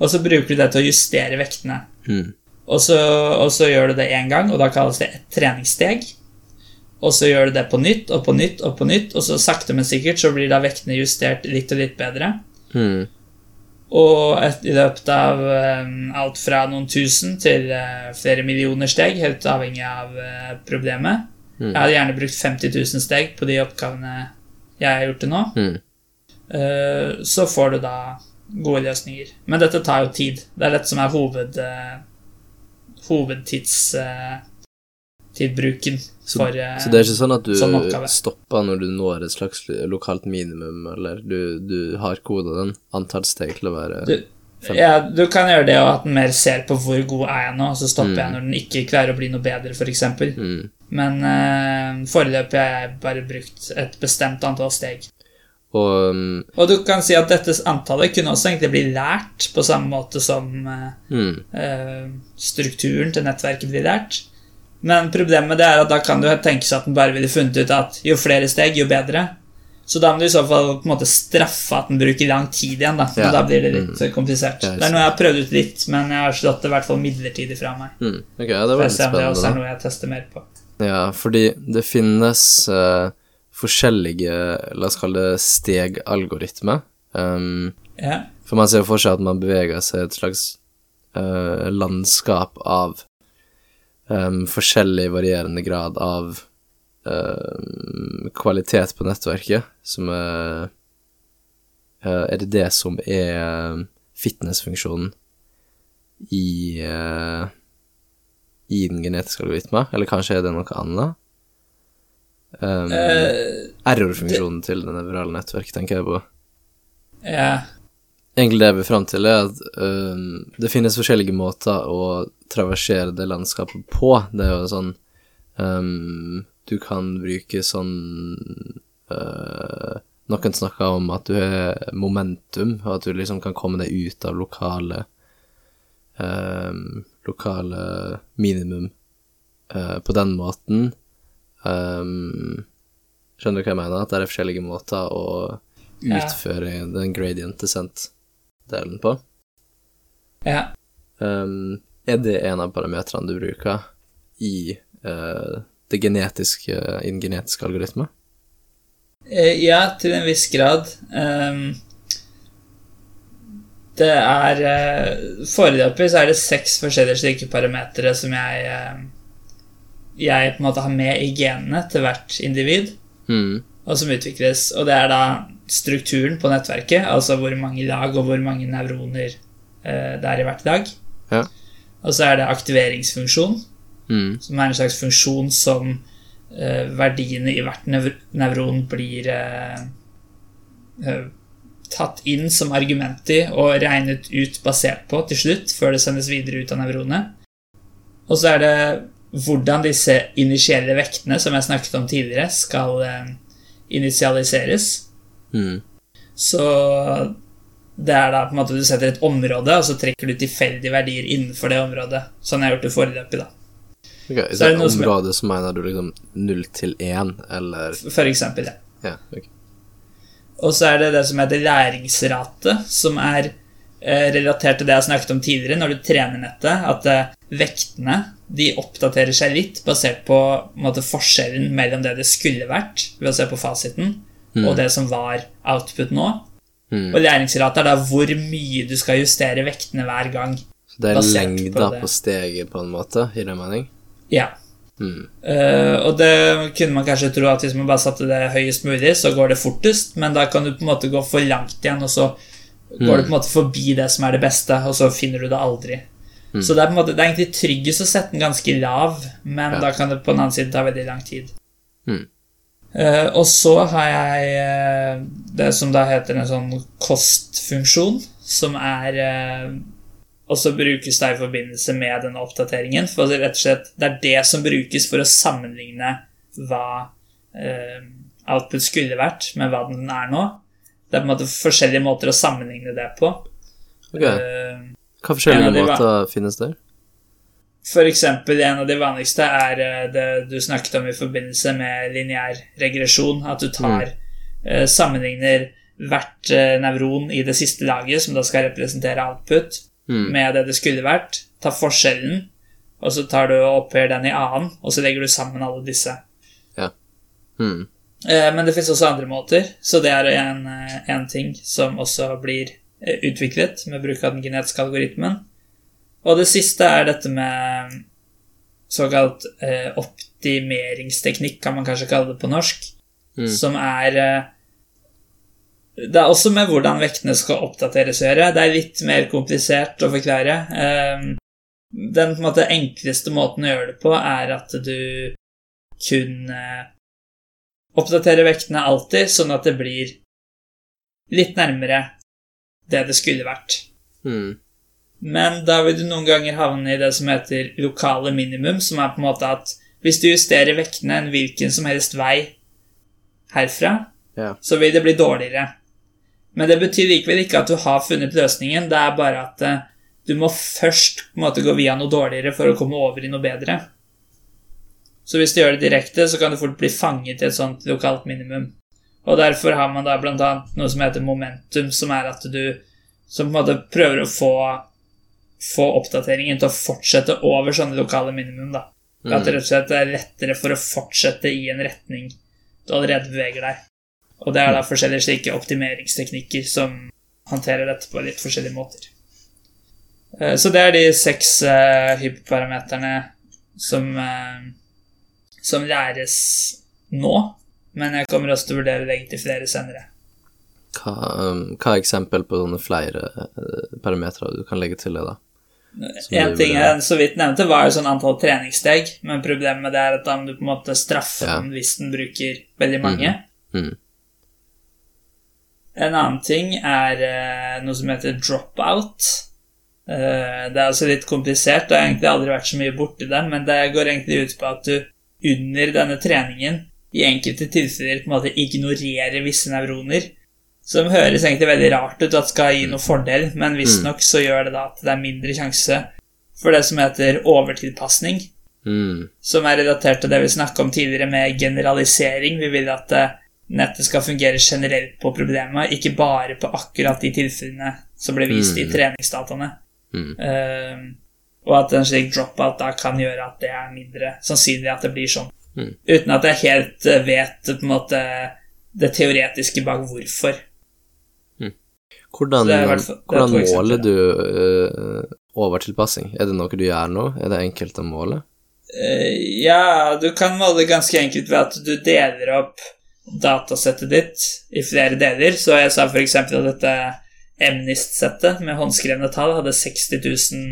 og så bruker du det til å justere vektene. Mm. Og så, og så gjør du det én gang, og da kalles det et treningssteg. Og så gjør du det på nytt og på nytt og på nytt, og så sakte, men sikkert så blir da vektene justert litt og litt bedre. Mm. Og et, i løpet av um, alt fra noen tusen til uh, flere millioner steg, helt avhengig av uh, problemet. Mm. Jeg hadde gjerne brukt 50 000 steg på de oppgavene jeg har gjort til nå. Mm. Uh, så får du da gode løsninger. Men dette tar jo tid. Det er dette som er hoved, eh, hovedtids... for uh, Så, eh, så det er ikke sånn at du sånn stopper når du når et slags lokalt minimum, eller du, du har koda den antall steg til å være Du, ja, du kan gjøre det, og at den mer ser på hvor god er jeg nå, og så stopper Mm. jeg når den ikke klarer å bli noe bedre, f.eks. mm. Men eh, foreløpig har jeg bare brukt et bestemt antall steg. Og Og du kan si at dette antallet kunne også egentlig bli lært på samme måte som eh, mm. uh, strukturen til nettverket blir lært. Men problemet det er at da kan du tenke seg at den bare ville funnet ut at jo flere steg, jo bedre. Så da må du i så fall på en måte straffe at den bruker lang tid igjen. Da, Ja. da blir det litt eh, komplisert. Ja, det er noe jeg har prøvd ut litt, men jeg har slått det i hvert fall midlertidig fra meg. Mm. Okay, ja, det var litt om det også er noe jeg tester mer på. Ja, fordi det finnes eh, forskjellige, la oss kalle det stegalgoritmer. Um, Ja. for man ser jo for seg at man beveger seg i et slags uh, landskap av um, forskjellig varierende grad av uh, kvalitet på nettverket, som er uh, Er det det som er eh, fitnessfunksjonen i I den genetiske algoritma, eller kanskje er det noe annet? Um, uh, Error-funksjonen til det nevrale nettverket, tenker jeg på. ja. Egentlig det jeg vil fram til, er at um, det finnes forskjellige måter å traversere det landskapet på. Det er jo sånn um, Du kan bruke sånn uh, Noen snakker om at du har momentum, og at du liksom kan komme deg ut av lokale øhm, Lokale minimum uh, på den måten. Øhm, skjønner du hva jeg mener? At det er forskjellige måter å Ja. utføre den gradient descent-delen på. ja. Um, er det en av parametrene du bruker i uh, det genetiske, i den genetiske algoritmen? Eh, Ja, til en viss grad. Um, det er eh, Foreløpig så er det seks forskjellige slike parametere som jeg Jeg på en måte har med i genene til hvert individ, Mm. og som utvikles. Og det er da strukturen på nettverket, altså hvor mange lag og hvor mange nevroner eh, det er i hvert lag. Ja. Og så er det aktiveringsfunksjon, Mm. som er en slags funksjon som eh, verdiene i hvert nev nevron blir eh, eh, tatt inn som argument i og regnet ut basert på til slutt, før det sendes videre ut av nevronet. Og så er det hvordan disse initielle vektene, som jeg snakket om tidligere, skal eh, initialiseres. Mm. Så det er da på en måte du setter et område, og så trekker du tilfeldige verdier innenfor det området. Sånn jeg har gjort det foreløpig, da. Ok, Så er det det noe som er- mener du liksom 0 til 1, eller For eksempel ja. Ja, ok. Og så er det det som heter læringsrate, som er eh, relatert til det jeg snakket om tidligere når du trener nettet, at eh, vektene de oppdaterer seg litt basert på, på måte, forskjellen mellom det det skulle vært, ved å se på fasiten, og det som var output nå. Mm. Og læringsrate er da hvor mye du skal justere vektene hver gang. Så det er lengda på det. på, steget, på en måte, i det mening? Ja. Mm. Uh, og det kunne man kanskje tro at hvis man bare satte det høyest mulig, så går det fortest, men da kan du på en måte gå for langt igjen, og så går du på en måte forbi det som er det beste, og så finner du det aldri. Så det er måte, det er egentlig tryggest å sette den ganske lav, men Ja. da kan det på den annen side ta veldig lang tid. Mm. Uh, og så har jeg uh, det som da heter en sånn kostfunksjon, som er uh, også brukes da i forbindelse med denne oppdateringen. For rett og slett det er det som brukes for å sammenligne hva output skulle vært, med hva den er nå. Det er på en måte forskjellige måter å sammenligne det på. Ok, Eh, Hva forskjellige de måter finnes der? For eksempel, en av de vanligste er eh, det du snakket om i forbindelse med lineær regresjon. At du tar mm. sammenligner hvert eh, nevron i det siste laget, som da skal representere output, Mm. med det det skulle vært. Ta forskjellen, og så tar du og opphøyer den i annen, og så legger du sammen alle disse. Mm. Eh, Men det finnes også andre måter, så det er en, en ting som også blir utviklet med bruk av den genetiske algoritmen. Og det siste er dette med såkalt eh, optimeringsteknikk, kan man kanskje kalle det på norsk, Mm. som er eh, Det er også med hvordan vektene skal oppdateres å gjøre. Det er litt mer komplisert å forklare. Eh, Den på en måte enkleste måten å gjøre det på, er at du kun eh, oppdaterer vektene alltid, sånn at det blir litt nærmere det det skulle vært. Mm. Men da vil du noen ganger havne i det som heter lokale minimum, som er på en måte at hvis du justerer vektene en hvilken som helst vei herfra, Ja. så vil det bli dårligere. Men det betyr likevel ikke at du har funnet løsningen, det er bare at eh, du må først på en måte gå via noe dårligere for å komme over i noe bedre. Så hvis du gjør det direkte, så kan du fort bli fanget i et sånt lokalt minimum. Og derfor har man da annet noe som heter momentum, som er at du som på en måte prøver å få, få oppdateringen til å fortsette over sånne lokale minimum. da. At det rett og slett er lettere for å fortsette i en retning du allerede beveger deg. Og det er da forskjellige slike optimeringsteknikker som håndterer dette på litt forskjellige måter. Eh, Så det er de seks eh, hyperparameterne som, eh, som læres nå, men jeg kommer også til å vurdere å legge til flere senere. Hva, um, hva er eksempel på sånne flere uh, parametere du kan legge til det, da? Som En ting jeg så vidt nevnte, var jo sånn antall treningssteg, men problemet med det er at da må du på en måte straffe Ja. den hvis den bruker veldig mange. Mhm. En annen ting er uh, noe som heter dropout. Uh, det er altså litt komplisert, og jeg har egentlig aldri vært så mye borti det, men det går egentlig ut på at du under denne treningen i enkelte tilfeller på en måte ignorerer visse nevroner. Som høres egentlig veldig rart ut at skal gi noen fordel, men visstnok så gjør det da at det er mindre sjanse for det som heter overtilpasning Mm. som er relatert til det vi snakket om tidligere med generalisering. Vi vil at eh, nettet skal fungere generelt på problemet, ikke bare på akkurat de tilfellene som ble vist i Mm. treningsdataene. Mm. Uh, og at en slik dropout da kan gjøre at det er mindre sannsynlig at det blir sånn. Mm. Uten at jeg helt eh, vet på en måte det teoretiske bak hvorfor. Hvordan, det fall- hvordan måler du uh, overtilpassing? Er det noe du gjør nå? Er det enkelt å måle? Uh, ja, du kan måle ganske enkelt ved at du deler opp datasettet ditt i flere deler. Så jeg sa f.eks. at dette Emnist-settet med håndskrevne tall hadde 60 000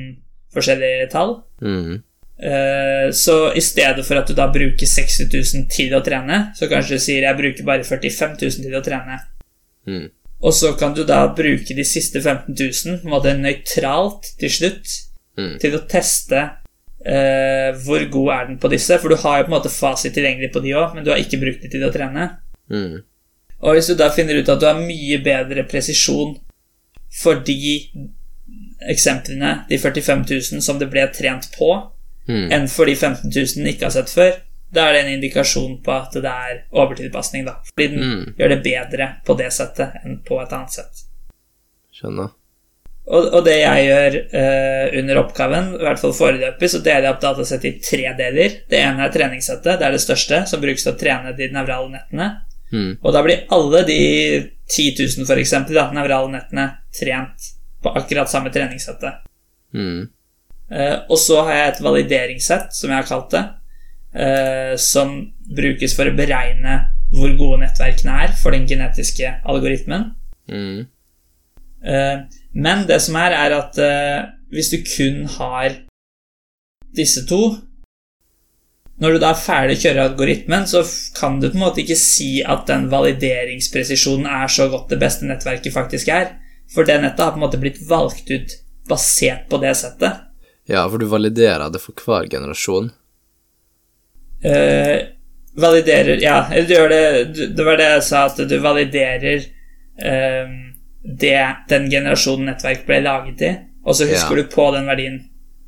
forskjellige tall. Mm. Eh, Så i stedet for at du da bruker 60 000 til å trene, så kanskje du sier jeg bruker bare 45 000 til å trene. Mm. Og så kan du da bruke de siste 15 000 på en måte nøytralt til slutt Mm. til å teste eh, hvor god er den på disse. For du har jo på en måte fasit tilgjengelig på de òg, men du har ikke brukt de til å trene. Mm. Og hvis du da finner ut at du har mye bedre presisjon for de eksemplene, de 45 000 som det ble trent på, Mm. enn for de 15 000 ikke har sett før, da er det en indikasjon på at det er overtilpasning, da. Fordi den Mm. gjør det bedre på det settet enn på et annet sett. Skjønner. Og, og det jeg gjør eh, under oppgaven, i hvert fall foreløpig, så deler jeg opp datasettet i tre deler. Det ene er treningssettet, det er det største, som brukes til å trene de nevrale nettene. Mm. Og da blir alle de 10 000 for eksempel, da, nevrale nettene trent på akkurat samme treningssettet. Mm. Eh, og så har jeg et valideringssett, som jeg har kalt det, uh, som brukes for å beregne hvor gode nettverkene er for den genetiske algoritmen. Mm. Uh, men det som er, er at hvis du kun har disse to Når du da er ferdig å kjøre algoritmen, så kan du på en måte ikke si at den valideringspresisjonen er så godt det beste nettverket faktisk er. For det nettet har på en måte blitt valgt ut basert på det settet. Ja, for du validerer det for hver generasjon. Eh, validerer Ja, du gjør det Det var det jeg sa, at du validerer eh, det den generasjonen nettverk ble laget i, og så husker Ja. du på den verdien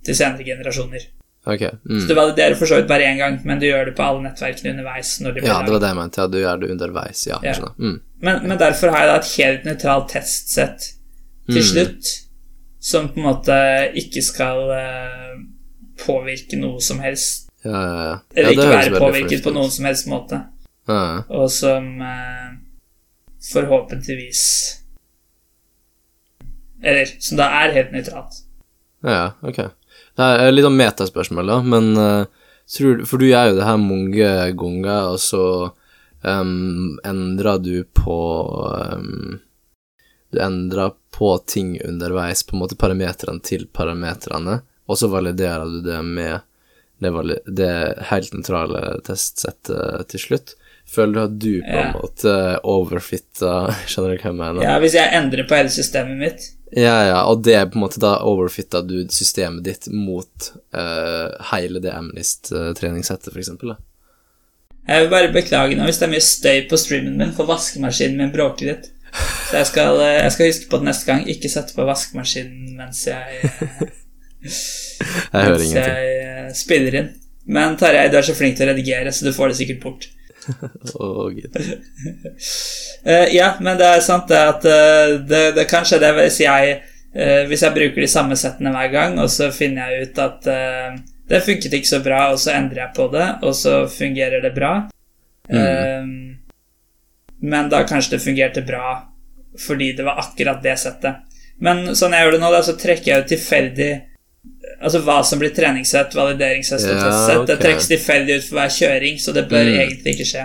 til senere generasjoner. Ok. Så Mm. du validerer for så vidt bare én gang, men du gjør det på alle nettverkene underveis. Ja, det laget. var det jeg mente. Ja, du gjør det underveis. Ja, Ja. Mm. Men, men derfor har jeg da et helt nøytralt testsett til Mm. slutt, som på en måte ikke skal eh, påvirke noe som helst. Ja, ja, ja. Eller ikke være påvirket på noen som helst måte. Ja, ja. og som eh, forhåpentligvis Eller som da er helt nøytralt. Ja, ja, ok. Det er litt om metaspørsmål, da, men uh, tror For du gjør jo det her mange ganger, og så um, endrer du på um, Du endrer på ting underveis, på en måte parametrene til parametrene, og så validerer du det med det, det helt nøytrale testsettet til slutt. Føler du at du på en måte overfitta Skjønner du hva jeg mener? Ja, Hvis jeg endrer på hele systemet mitt Ja, ja, og det er på en måte da overfitta du systemet ditt mot uh, hele det Amnist-treningssettet, for eksempel. Jeg vil bare beklage nå hvis det er mye støy på streamen min, for vaskemaskinen min bråker litt. Så jeg skal, eh, jeg skal huske på det neste gang. Ikke sette på vaskemaskinen mens jeg, eh, Jeg hører mens jeg eh, spiller inn. Men Tarjei, du er så flink til å redigere, så du får det sikkert bort. oh, gud. uh, ja, men det er sant det at uh, det, det kanskje det hvis jeg uh, Hvis jeg bruker de samme settene hver gang, og så finner jeg ut at det funket ikke så bra, og så endrer jeg på det, og så fungerer det bra. Eh, men da kanskje det fungerte bra fordi det var akkurat det settet. Men sånn jeg gjør det nå, da, så trekker jeg ut tilfeldig Altså hva som blir treningssett, valideringssett og Ja, testsett. Det ok. trekkes tilfeldig ut for hver kjøring, så det bør Mm. egentlig ikke skje.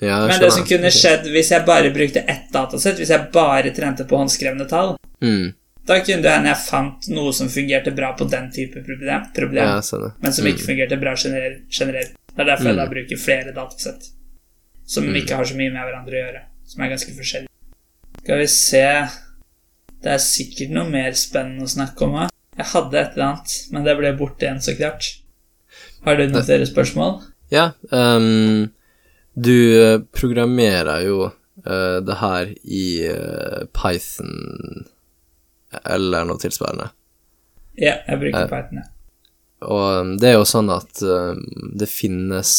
Ja, Men det som kunne skjedd hvis jeg bare brukte ett datasett, hvis jeg bare trente på håndskrevne tall, mm. da kunne det hende jeg fant noe som fungerte bra på den type problem, problem Ja, men som ikke fungerte bra generelt. generelt. Det er derfor jeg da bruker flere datasett, som ikke har så mye med hverandre å gjøre, som er ganske forskjellige. Skal vi se Det er sikkert noe mer spennende å snakke om her. Jeg hadde et eller annet, men det ble borte igjen, så klart. Har du noen flere spørsmål? Ja, Um, du eh, programmerer jo uh, det her i uh, Python eller noe tilsvarende. Ja, jeg bruker uh, Python, ja. Og um, det er jo sånn at um, det finnes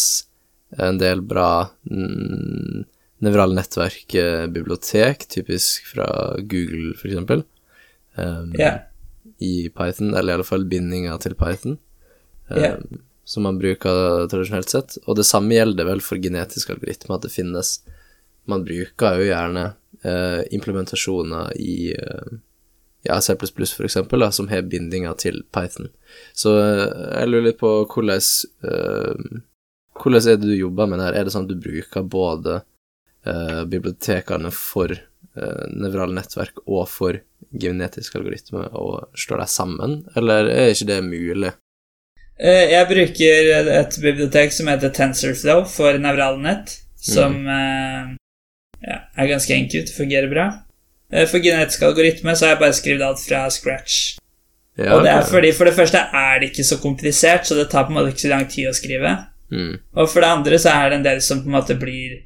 en del bra mm, nevrale nettverk-bibliotek, typisk fra Google, for eksempel, um, yeah. i Python, eller i alle fall bindinga til Python, um, yeah. som man bruker tradisjonelt sett. Og det samme gjelder vel for genetisk algoritme, at det finnes Man bruker jo gjerne eh, implementasjoner i eh, ja, C++ for eksempel, da, som har bindinga til Python. Så eh, jeg lurer litt på hvordan eh, Hvordan er det du jobber med det her? Er det sånn at du bruker både eh, bibliotekene for uh, nevrale nettverk og for genetisk algoritme og slår dem sammen, eller er ikke det mulig? Eh, Jeg bruker et bibliotek som heter TensorFlow for nevrale nett, som eh, ja, er ganske enkelt, fungerer bra. For genetisk algoritme så har jeg bare skrevet alt fra scratch. Ja, Og det er fordi For det første er det ikke så komplisert, så det tar på en måte ikke så lang tid å skrive. mm. Og for det andre så er det en del som på en måte blir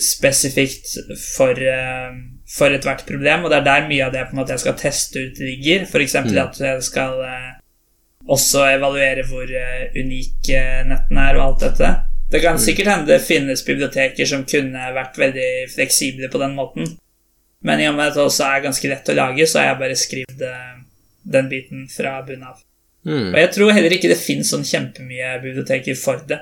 spesifikt for, eh, for ethvert problem, og det er der mye av det på en måte jeg skal teste ut ligger. F.eks. Mm. at jeg skal eh, også evaluere hvor unik unike nettene er og alt dette. Det kan sikkert hende det finnes biblioteker som kunne vært veldig fleksible på den måten, men i og med at det også er ganske lett å lage, så har jeg bare skrevet eh, den biten fra bunnen av. Mm. Og jeg tror heller ikke det finnes sånn kjempemye biblioteker for det.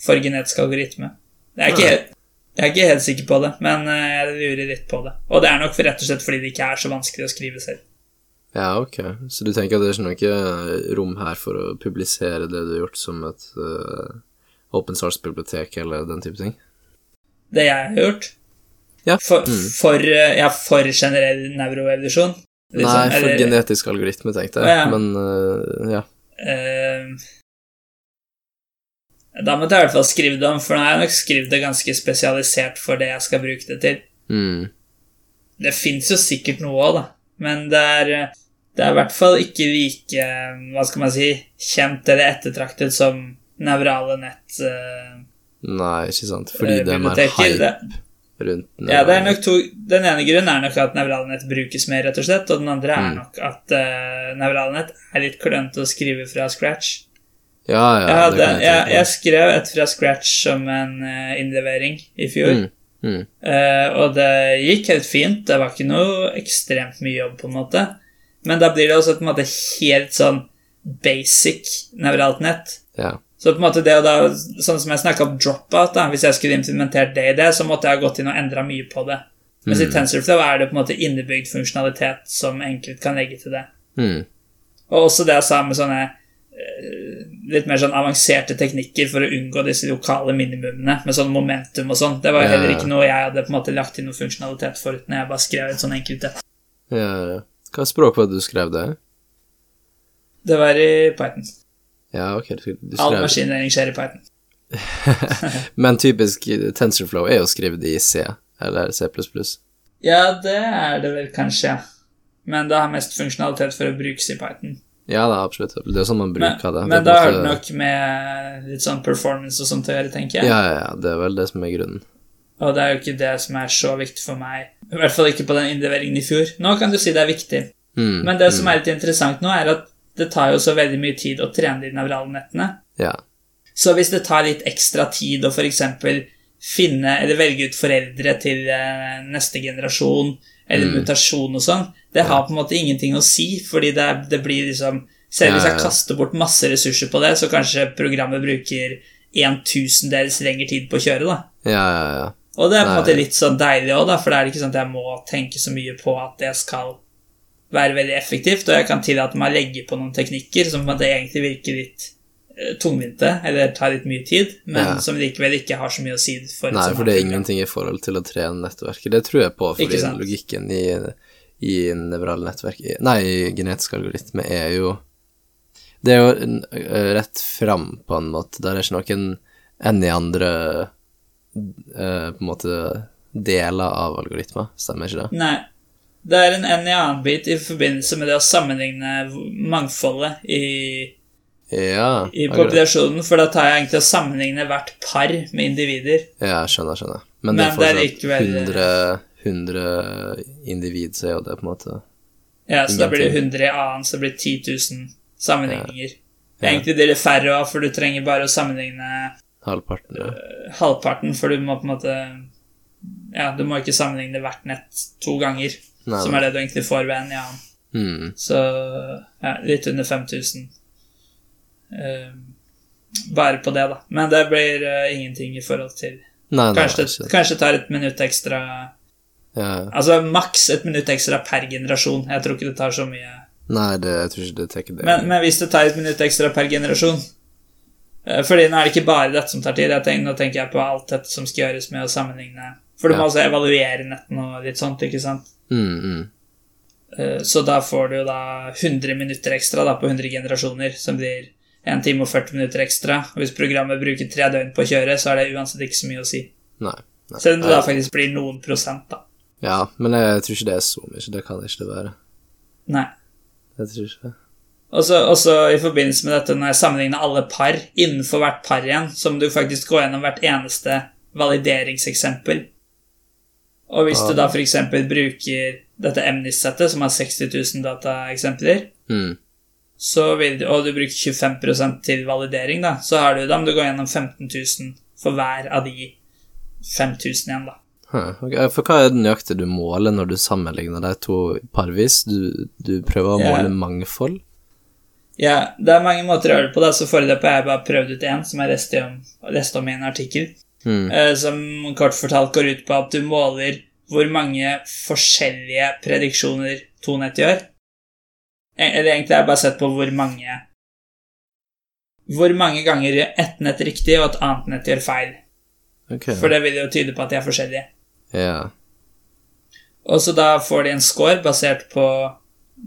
For genetisk algoritme. Det er ikke, helt, jeg er ikke helt sikker på det, men eh, jeg lurer litt på det. Og det er nok rett og slett fordi det ikke er så vanskelig å skrive selv. Ja, ok. Så du tenker at det er ikke noe rom her for å publisere det du har gjort som et uh, open source-bibliotek eller den type ting? Det jeg har gjort Ja. For, Mm. for, eh, ja, for generell nevroevolusjon. liksom, Nei, for eller, genetisk algoritme, tenkte jeg. Ja. Men uh, ja. eh, Da måtte jeg i hvert fall skrive det om, for nå har jeg nok skrevet det ganske spesialisert for det jeg skal bruke det til. Mm. Det fins jo sikkert noe òg, da. Men det er, det er i hvert fall ikke like Hva skal man si kjent eller ettertraktet som nevrale nett Uh, Nei, ikke sant. Fordi uh, det er mer hype Det, rundt ja, er to, Den ene grunnen er nok at nevrale nett brukes mer, rett og slett. Og den andre er Mm. nok at uh, nevrale nett er litt klønete å skrive fra scratch. Ja, ja, jeg, hadde, jeg jeg, jeg skrev et fra scratch som en eh, innlevering i fjor. Mm. Mm. Uh, og det gikk helt fint. Det var ikke noe ekstremt mye jobb, på en måte. Men da blir det også på en måte helt sånn basic nevralt nett. Ja. Så på en måte det og da, sånn som jeg snakka om dropout, da, hvis jeg skulle implementert det i det, så måtte jeg ha gått inn og endra mye på det. Mens i Mm. TensorFlow er det på en måte innebygd funksjonalitet som enkelt kan legge til det. Mm. Og også det jeg sa med sånne litt mer sånn avanserte teknikker for å unngå disse lokale minimumene, med sånn momentum og sånn. Det var heller ikke noe jeg hadde på en måte lagt inn noe funksjonalitet for når jeg bare skrev et sånn enkelt et. ja, ja. Hva språk var det du skrev det? Det var i Python. Ja, ok, du, du All maskinregning skjer i Python. Men typisk TensorFlow er jo skrevet i C eller C++. Ja, det er det vel kanskje. Men det har mest funksjonalitet for å brukes i Python. Ja det er absolutt. Det er sånn man bruker det. men det. da har det nok med litt sånn performance og sånt å gjøre, tenker jeg. Ja, ja, ja, det er vel det som er grunnen. Og det er jo ikke det som er så viktig for meg. I hvert fall ikke på den innleveringen i fjor. Nå kan du si det er viktig. Mm. Men det som er litt interessant nå, er at det tar jo så veldig mye tid å trene de nevrale nettene. Ja. Så hvis det tar litt ekstra tid å f.eks. finne eller velge ut foreldre til eh, neste generasjon, eller Mm. mutasjon og sånn, det har på en måte ingenting å si, fordi det, det blir liksom Selv hvis jeg kaster bort masse ressurser på det, så kanskje programmet bruker en tusendels lengre tid på å kjøre, da. Ja, ja, ja. Og det er på en måte litt sånn deilig òg, for da er det ikke sånn at jeg må tenke så mye på at det skal være veldig effektivt, og jeg kan tillate meg å legge på noen teknikker som på en måte egentlig virker litt tungvinte, eller tar litt mye tid, men Ja. som likevel ikke har så mye å si for Nei, for det er ingenting i forhold til å trene nettverket. Det tror jeg på, fordi logikken i, i nevrale nettverk Nei, i genetisk algoritme er jo Det er jo øh, rett fram, på en måte. Der er ikke noen enn i andre øh, på en måte deler av algoritmer. Stemmer ikke det? Nei. Det er en enn i annen bit i forbindelse med det å sammenligne mangfoldet i, Ja. i populasjonen, for da tar jeg egentlig å sammenligne hvert par med individer. Ja, skjønner, skjønner. Men det er Men det er fortsatt likevel- 100, 100 individ, så er jo det på en måte Ja, så da blir det 100 i annen, så det blir 10 000 sammenligninger. Ja. Egentlig blir det færre òg, for du trenger bare å sammenligne halvparten. Ja. eh, halvparten, for du må på en måte Ja, du må ikke sammenligne hvert nett to ganger, Nei, som er det du egentlig får ved en i annen. Mm. Så ja, litt under 5000. Eh, bare på det, da. Men det blir eh, ingenting i forhold til Nei, nei, Kanskje, det kanskje tar et minutt ekstra Ja. Altså maks et minutt ekstra per generasjon. Jeg tror ikke det tar så mye. Nei, det, jeg tror ikke det tar det. Men, men hvis det tar et minutt ekstra per generasjon eh, Fordi nå er det ikke bare dette som tar tid. Tenker, nå tenker jeg på alt dette som skal gjøres med å sammenligne For du må Ja. også evaluere nettene og litt sånt, ikke sant? mm, mm. Så da får du jo da 100 minutter ekstra da, på 100 generasjoner, som blir 1 time og 40 minutter ekstra. Og hvis programmet bruker tre døgn på å kjøre, så er det uansett ikke så mye å si. Nei. nei. Selv om det da faktisk blir noen prosent, da. Ja, men jeg tror ikke det er så mye. Det kan ikke det være. Nei. Jeg tror ikke det. Og så også i forbindelse med dette, når jeg sammenligner alle par innenfor hvert par igjen, så må du faktisk gå gjennom hvert eneste valideringseksempel. Og hvis du da f.eks. bruker dette Emnis-settet, som har 60 000 dataeksempler, Mm. Så vil du, og du bruker 25% til validering, da, så har du dem. du går gjennom 15 000 for hver av de 5000 igjen, da. Huh, ok, For hva er det nøyaktig du måler når du sammenligner de to parvis? Du, du prøver å måle måle mangfold? Ja, det er mange måter å gjøre det på. da, så Foreløpig har jeg bare prøvd ut én, som jeg leste om, leste om i en artikkel. Mm. eh, som kort fortalt går ut på at du måler hvor mange forskjellige prediksjoner to nett gjør. Eh, Eller egentlig har jeg bare sett på hvor mange Hvor mange ganger ett nett riktig, og et annet nett gjør feil. Okay. For det vil jo tyde på at de er forskjellige. Ja. Og så da får de en score basert på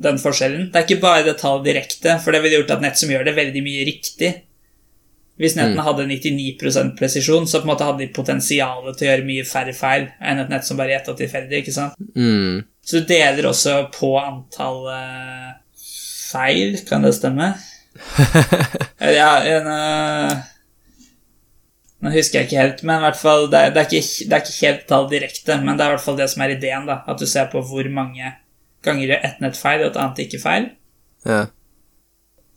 den forskjellen. Det er ikke bare det tallet direkte, for det ville gjort at nett som gjør det veldig mye riktig. Hvis nettene hadde 99% presisjon, så på en måte hadde de potensialet til å gjøre mye færre feil enn et nett som bare gjetta tilfeldig. ikke sant? Mm. Så du deler også på antall eh, feil, kan det stemme? Ja, en, uh, Nå husker jeg ikke helt, men i hvert fall, det er, det er, ikke, det er ikke helt tall direkte, men det er i hvert fall det som er ideen. da, At du ser på hvor mange ganger gjør ett nett feil, og et annet ikke feil. Ja.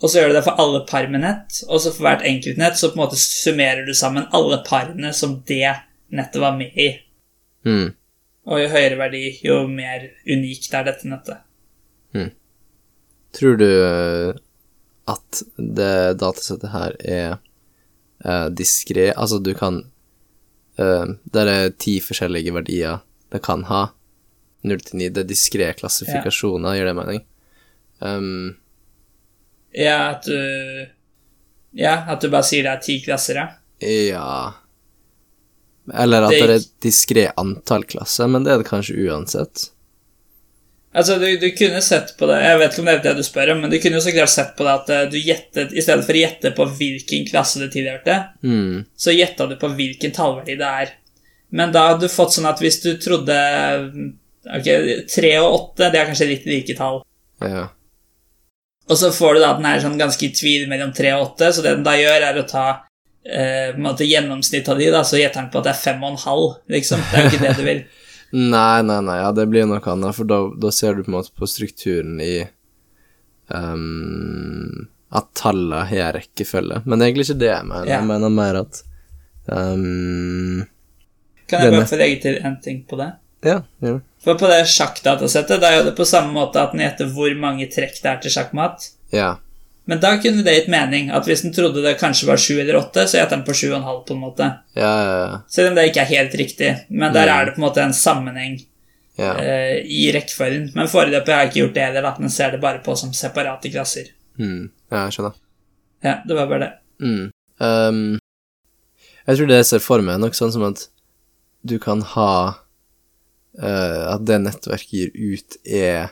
Og så gjør du det for alle par med nett, og så for hvert enkelt nett så på en måte summerer du sammen alle parene som det nettet var med i. Mm. Og jo høyere verdi, jo mer unikt er dette nettet. Tror du eh, at det datasettet her er uh, diskré? Altså, du kan uh, Der er ti forskjellige verdier det kan ha. 0 til 9. Det er diskré klassifikasjoner, gir det mening? Um, Ja, at du Ja, at du bare sier det er ti klasser, ja. ja Eller at Det det, er et diskré antall klasser, men det er det kanskje uansett. Altså, du, du kunne sett på det Jeg vet ikke om det er det du spør om, men du kunne jo så klart sett på det at eh, du gjettet I stedet for å gjette på hvilken klasse det tilhørte, Mm. så gjetta du på hvilken tallverdi det er. Men da hadde du fått sånn at hvis du trodde Ok, tre og åtte, det er kanskje litt like tall. Ja. Og så får du da at den er sånn ganske i tvil mellom tre og åtte, så det den da gjør, er å ta eh, gjennomsnittet av de, da, så gjetter den på at det er fem og en halv, liksom. Det er jo ikke det du vil. Nei, nei, nei, ja, det blir noe annet, for da, da ser du på en måte på strukturen i um, At tallene har rekkefølge. Men det er egentlig ikke det jeg mener. Ja. Jeg mener mer at um, Kan jeg Denne. bare få legge til en ting på det? Ja, ja. For på det sjakkdatasettet, da jo det på samme måte at den gjetter hvor mange trekk det er til sjakkmatt. ja. Men da kunne det gitt mening at hvis den trodde det kanskje var sju eller åtte, så gjetter den på sju og en halv, på en måte. Ja, ja, ja. Selv om det ikke er helt riktig. Men der Mm. er det på en måte en sammenheng ja. eh, i rekkefølgen. Men foreløpig har jeg ikke gjort det heller, at den ser det bare på som separate klasser. Mm. ja jeg skjønner. Ja, det var bare det. Mm. Um, jeg tror det jeg ser for meg, er nok sånn som at du kan ha uh, At det nettverket gir ut, er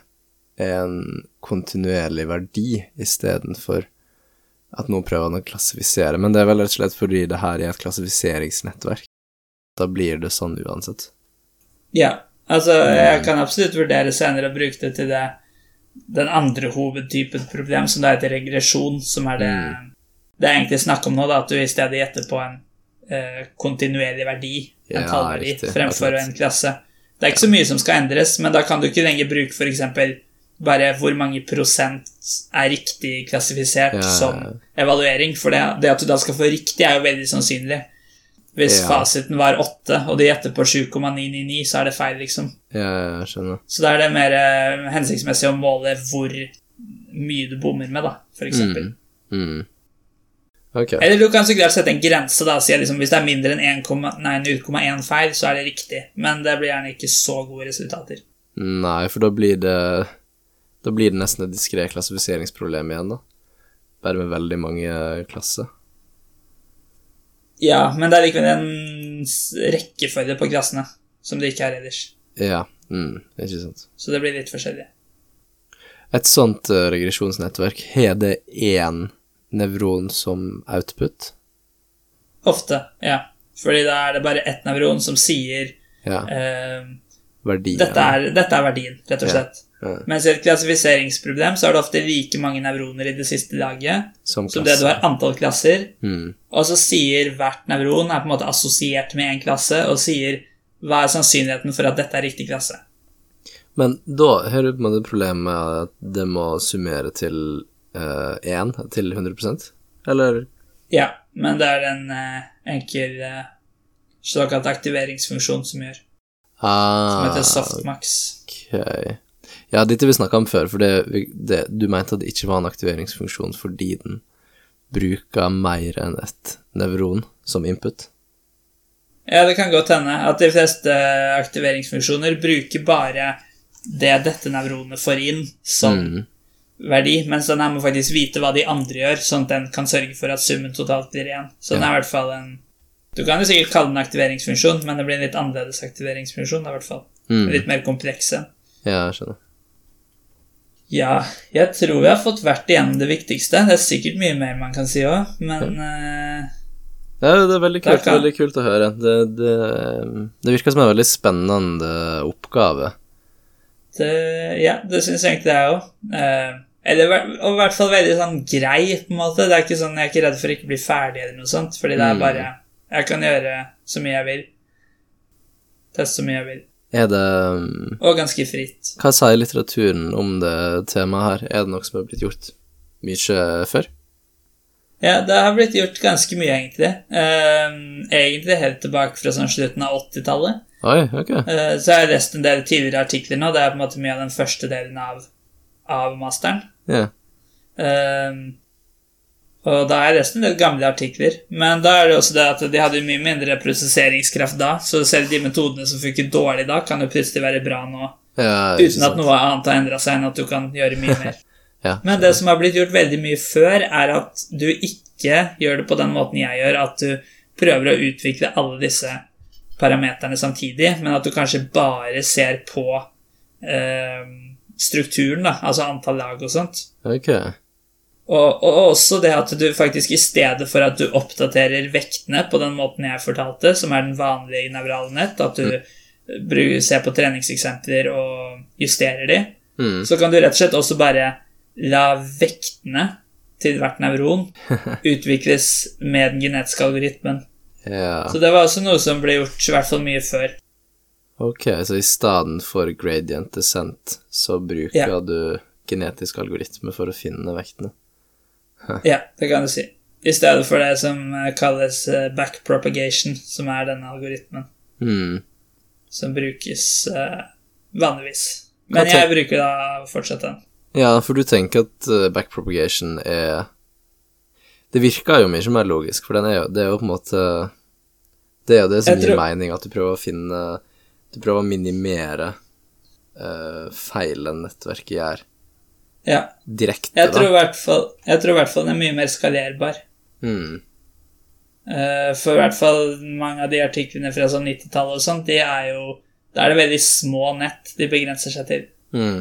en kontinuerlig verdi istedenfor at noen prøver å klassifisere. Men det er vel rett og slett fordi det her er et klassifiseringsnettverk. Da blir det sånn uansett. Ja, altså jeg kan absolutt vurdere senere å bruke det til det den andre hovedtypen problem, som da heter regresjon, som er det Mm. det er egentlig snakk om nå, da, at du i stedet gjetter på en eh, kontinuerlig verdi, en Ja, tallverdi, fremfor en klasse. Det er ikke så mye som skal endres, men da kan du ikke lenger bruke f.eks. bare hvor mange prosent er riktig klassifisert Ja, som evaluering, for det, det at du da skal få riktig, er jo veldig sannsynlig. Hvis Ja. fasiten var 8, og de gjetter på 7,999, så er det feil, liksom. Ja, jeg skjønner. Så da er det mer eh, hensiktsmessig å måle hvor mye du bommer med, da, for eksempel. Mm. Mm. Okay. Eller du kan så klart sette en grense, da, og si liksom, hvis det er mindre enn 1,1 0,1 feil, så er det riktig. Men det blir gjerne ikke så gode resultater. Nei, for da blir det Da blir det nesten et diskré klassifiseringsproblem igjen, da. Bare med veldig mange klasser. Ja, men det er likevel en rekkefølge på klassene som det ikke er ellers. Ja, mm, ikke sant. Så det blir litt forskjellig. Et sånt eh, regresjonsnettverk, har det én nevron som output? Ofte, ja. Fordi da er det bare ett nevron som sier Ja, eh, verdi. dette, er, dette er verdien, rett og slett. Ja. Mens i et klassifiseringsproblem så er det ofte like mange nevroner i det siste laget Som som det du har antall klasser. Mm. Og så sier hvert nevron er på en måte assosiert med en klasse og sier hva er sannsynligheten for at dette er riktig klasse. Men da har du på en måte problemet med at det må summere til én, til 100% Eller Ja, men det er en uh, enkel uh, såkalt aktiveringsfunksjon som gjør. Som ah, heter softmax. Okay. Ja, dette vi snakka om før, for det, det, du mente at det ikke var en aktiveringsfunksjon fordi den bruker mer enn ett nevron som input? Ja, det kan godt hende at de fleste aktiveringsfunksjoner bruker bare det dette nevronet får inn som Mm. verdi, mens den her må faktisk vite hva de andre gjør, sånn at den kan sørge for at summen totalt blir én. Så den Ja. er i hvert fall en Du kan jo sikkert kalle den aktiveringsfunksjon, men det blir en litt annerledes aktiveringsfunksjon. i hvert fall. Mm. Litt mer komplekse. Ja, jeg skjønner. Ja, jeg tror vi har fått vært igjennom det viktigste. Det er sikkert mye mer man kan si òg, men eh, Ja, det er veldig kult, kan- veldig kult å høre. Det, det, det virker som en veldig spennende oppgave. det, Ja, det syns jeg egentlig jeg òg. eller og i hvert fall veldig sånn grei, på en måte. Det er ikke sånn, Jeg er ikke redd for ikke å bli ferdig eller noe sånt, fordi det er Mm. Jeg kan gjøre så mye jeg vil. Teste så mye jeg vil. Er det Og ganske fritt. Hva sier litteraturen om det temaet her? Er det noe som har blitt gjort mye før? Ja, det har blitt gjort ganske mye, egentlig. Uh, egentlig helt tilbake fra sånn slutten av 80-tallet. Okay. Uh, Så har jeg lest en del tidligere artikler nå. Det er på en måte mye av den første delen av, av masteren. Yeah. Eh, og da er resten litt gamle artikler. Men da er det også det at de hadde mye mindre prosesseringskraft da, så selv de metodene som funker dårlig da, kan jo plutselig være bra nå. ja Uten at noe annet har endra seg enn at du kan gjøre mye mer. Ja. Men det som har blitt gjort veldig mye før, er at du ikke gjør det på den måten jeg gjør, at du prøver å utvikle alle disse parameterne samtidig, men at du kanskje bare ser på eh, strukturen, da, altså antall lag og sånt. Ok. Og, og også det at du faktisk i stedet for at du oppdaterer vektene på den måten jeg fortalte, som er den vanlige i nevrale nett, at du mm. ser på treningseksempler og justerer de, Mm. så kan du rett og slett også bare la vektene til hvert nevron utvikles med den genetiske algoritmen. Ja. Så det var også noe som ble gjort i hvert fall mye før. Ok, så i stedet for gradient descent, så bruker Ja. du genetisk algoritme for å finne vektene? Ja, det kan du si. I stedet for det som eh, kalles eh, backpropagation, som er denne algoritmen. Mm. som brukes uh, vanligvis. Men jeg bruker da fortsatt den. Ja, for du tenker at backpropagation er Det virker jo mye mer logisk, for den er jo, det er jo på en måte Det er jo det som Jeg gir mening, at du prøver å finne Du prøver å minimere uh, feilen nettverket gjør Ja. direkte, Jeg tror fall, jeg tror i hvert fall den er mye mer skalerbar. Mm. Eh, For i hvert fall mange av de artiklene fra sånn 90-tallet og sånt, de er jo Da er det veldig små nett de begrenser seg til. Mm.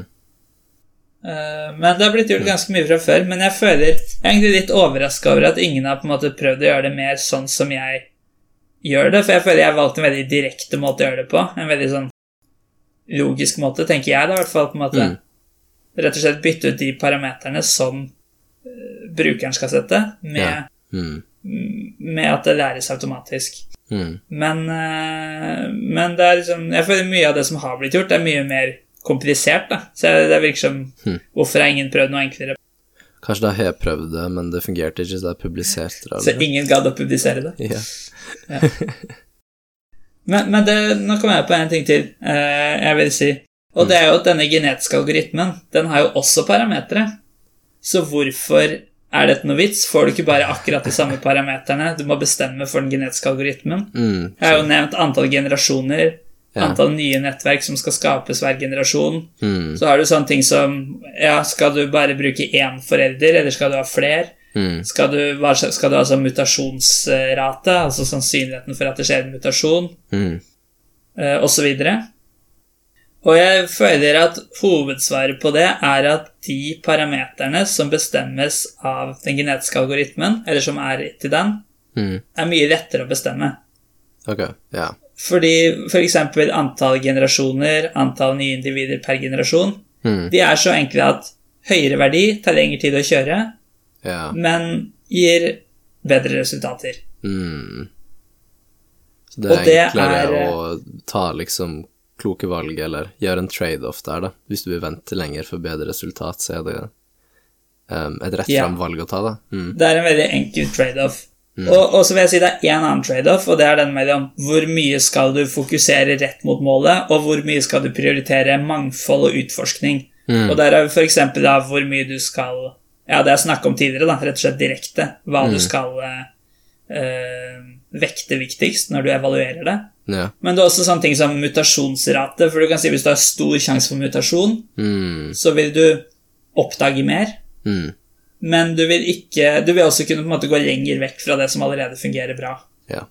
Eh, Men det har blitt gjort ganske mye fra før. Men jeg føler jeg er egentlig litt overraska over at ingen har på en måte prøvd å gjøre det mer sånn som jeg gjør det. For jeg føler jeg har valgt en veldig direkte måte å gjøre det på. En veldig sånn logisk måte, tenker jeg da, i hvert fall. på en måte. Mm. Rett og slett bytte ut de parameterne som eh, brukeren skal sette, med, Ja. Mm. med at det læres automatisk. Mm. Men, eh, men det er liksom Jeg føler mye av det som har blitt gjort, er mye mer komplisert. da Så det virker som mm. Hvorfor har ingen prøvd noe enklere? Kanskje da har jeg prøvd det, men det fungerte ikke, så jeg publiserte det Så ingen gadd å publisere det. Ja. Men, men det, nå kommer jeg på en ting til eh, jeg vil si. Og det er jo at denne genetiske algoritmen den har jo også parametere. Så hvorfor er dette noe vits? Får du ikke bare akkurat de samme parameterne? Du må bestemme for den genetiske algoritmen. Mm. Jeg har jo nevnt antall generasjoner, Ja. antall nye nettverk som skal skapes hver generasjon. Mm. Så har du sånne ting som Ja, skal du bare bruke én forelder, eller skal du ha flere? Mm. Skal du, skal du ha sånn mutasjonsrate, altså sannsynligheten for at det skjer en mutasjon, Mm. eh, osv. Og jeg føler at hovedsvaret på det er at de parameterne som bestemmes av den genetiske algoritmen, eller som er til den, Mm. er mye lettere å bestemme. Ok, ja. Fordi f.eks. For antall generasjoner, antall nye individer per generasjon, Mm. de er så enkle at høyere verdi tar lengre tid å kjøre, yeah. men gir bedre resultater. Mm. Så det er det enklere er- å ta liksom kloke valg, eller gjøre en trade-off der, da. Hvis du vil vente lenger for bedre resultat, så er det um, et rett fram valg å ta, da. Mm. Det er en veldig enkel trade-off. Og, og så vil jeg si det er én annen trade-off, og det er den mellom hvor mye skal du fokusere rett mot målet, og hvor mye skal du prioritere mangfold og utforskning. Mm. Og der er f.eks. da hvor mye du skal Ja, det jeg snakk om tidligere, da, rett og slett direkte. Hva du skal eh, vekte viktigst når du evaluerer det. Ja. Men det er også sånne ting som mutasjonsrate, for du kan si hvis du har stor sjanse for mutasjon, Mm. så vil du oppdage mer. Mm. Men du vil ikke Du vil også kunne på en måte gå lenger vekk fra det som allerede fungerer bra. Ja.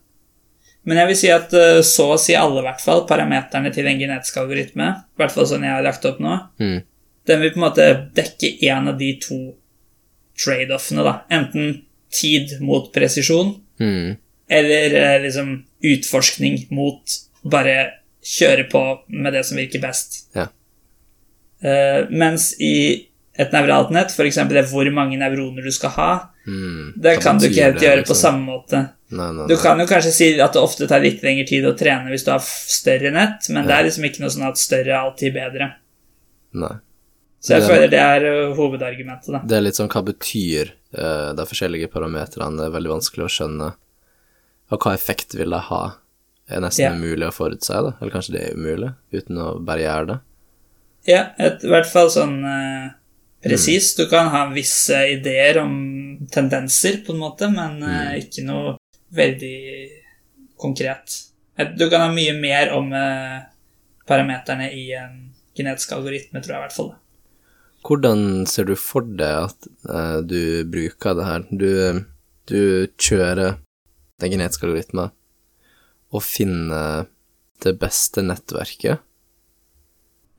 Men jeg vil si at eh, så å si alle, hvert fall, parameterne til en genetisk algoritme, i hvert fall sånn jeg har lagt opp nå, Mm. den vil på en måte dekke én av de to trade-offene, da. Enten tid mot presisjon, Mm. eller eh, liksom utforskning mot bare kjøre på med det som virker best. Ja. Uh, mens i et nevralt nett, f.eks. det hvor mange nevroner du skal ha, Mm. det kan du ikke helt det, gjøre liksom? på samme måte. Nei, nei, Du kan jo kanskje si at det ofte tar litt lengre tid å trene hvis du har større nett, men det er liksom ikke noe sånn at større er alltid bedre. nei. Så jeg Det- føler det er uh, hovedargumentet, da. Det er litt sånn hva betyr uh, de forskjellige parametrene. Det er veldig vanskelig å skjønne. Og hva effekt vil det ha? Det Er nesten Ja. umulig å forutse, da. Eller kanskje det er umulig, uten å bare gjøre det. Ja, et, i hvert fall sånn uh, presis. Du kan ha visse ideer om tendenser, på en måte, men uh, ikke noe veldig konkret. Et, du kan ha mye mer om eh, parameterne i en genetisk algoritme, tror jeg i hvert fall. Hvordan ser du for deg at eh, du bruker det her? Du, du kjører den genetiske algoritmen og finne det beste nettverket.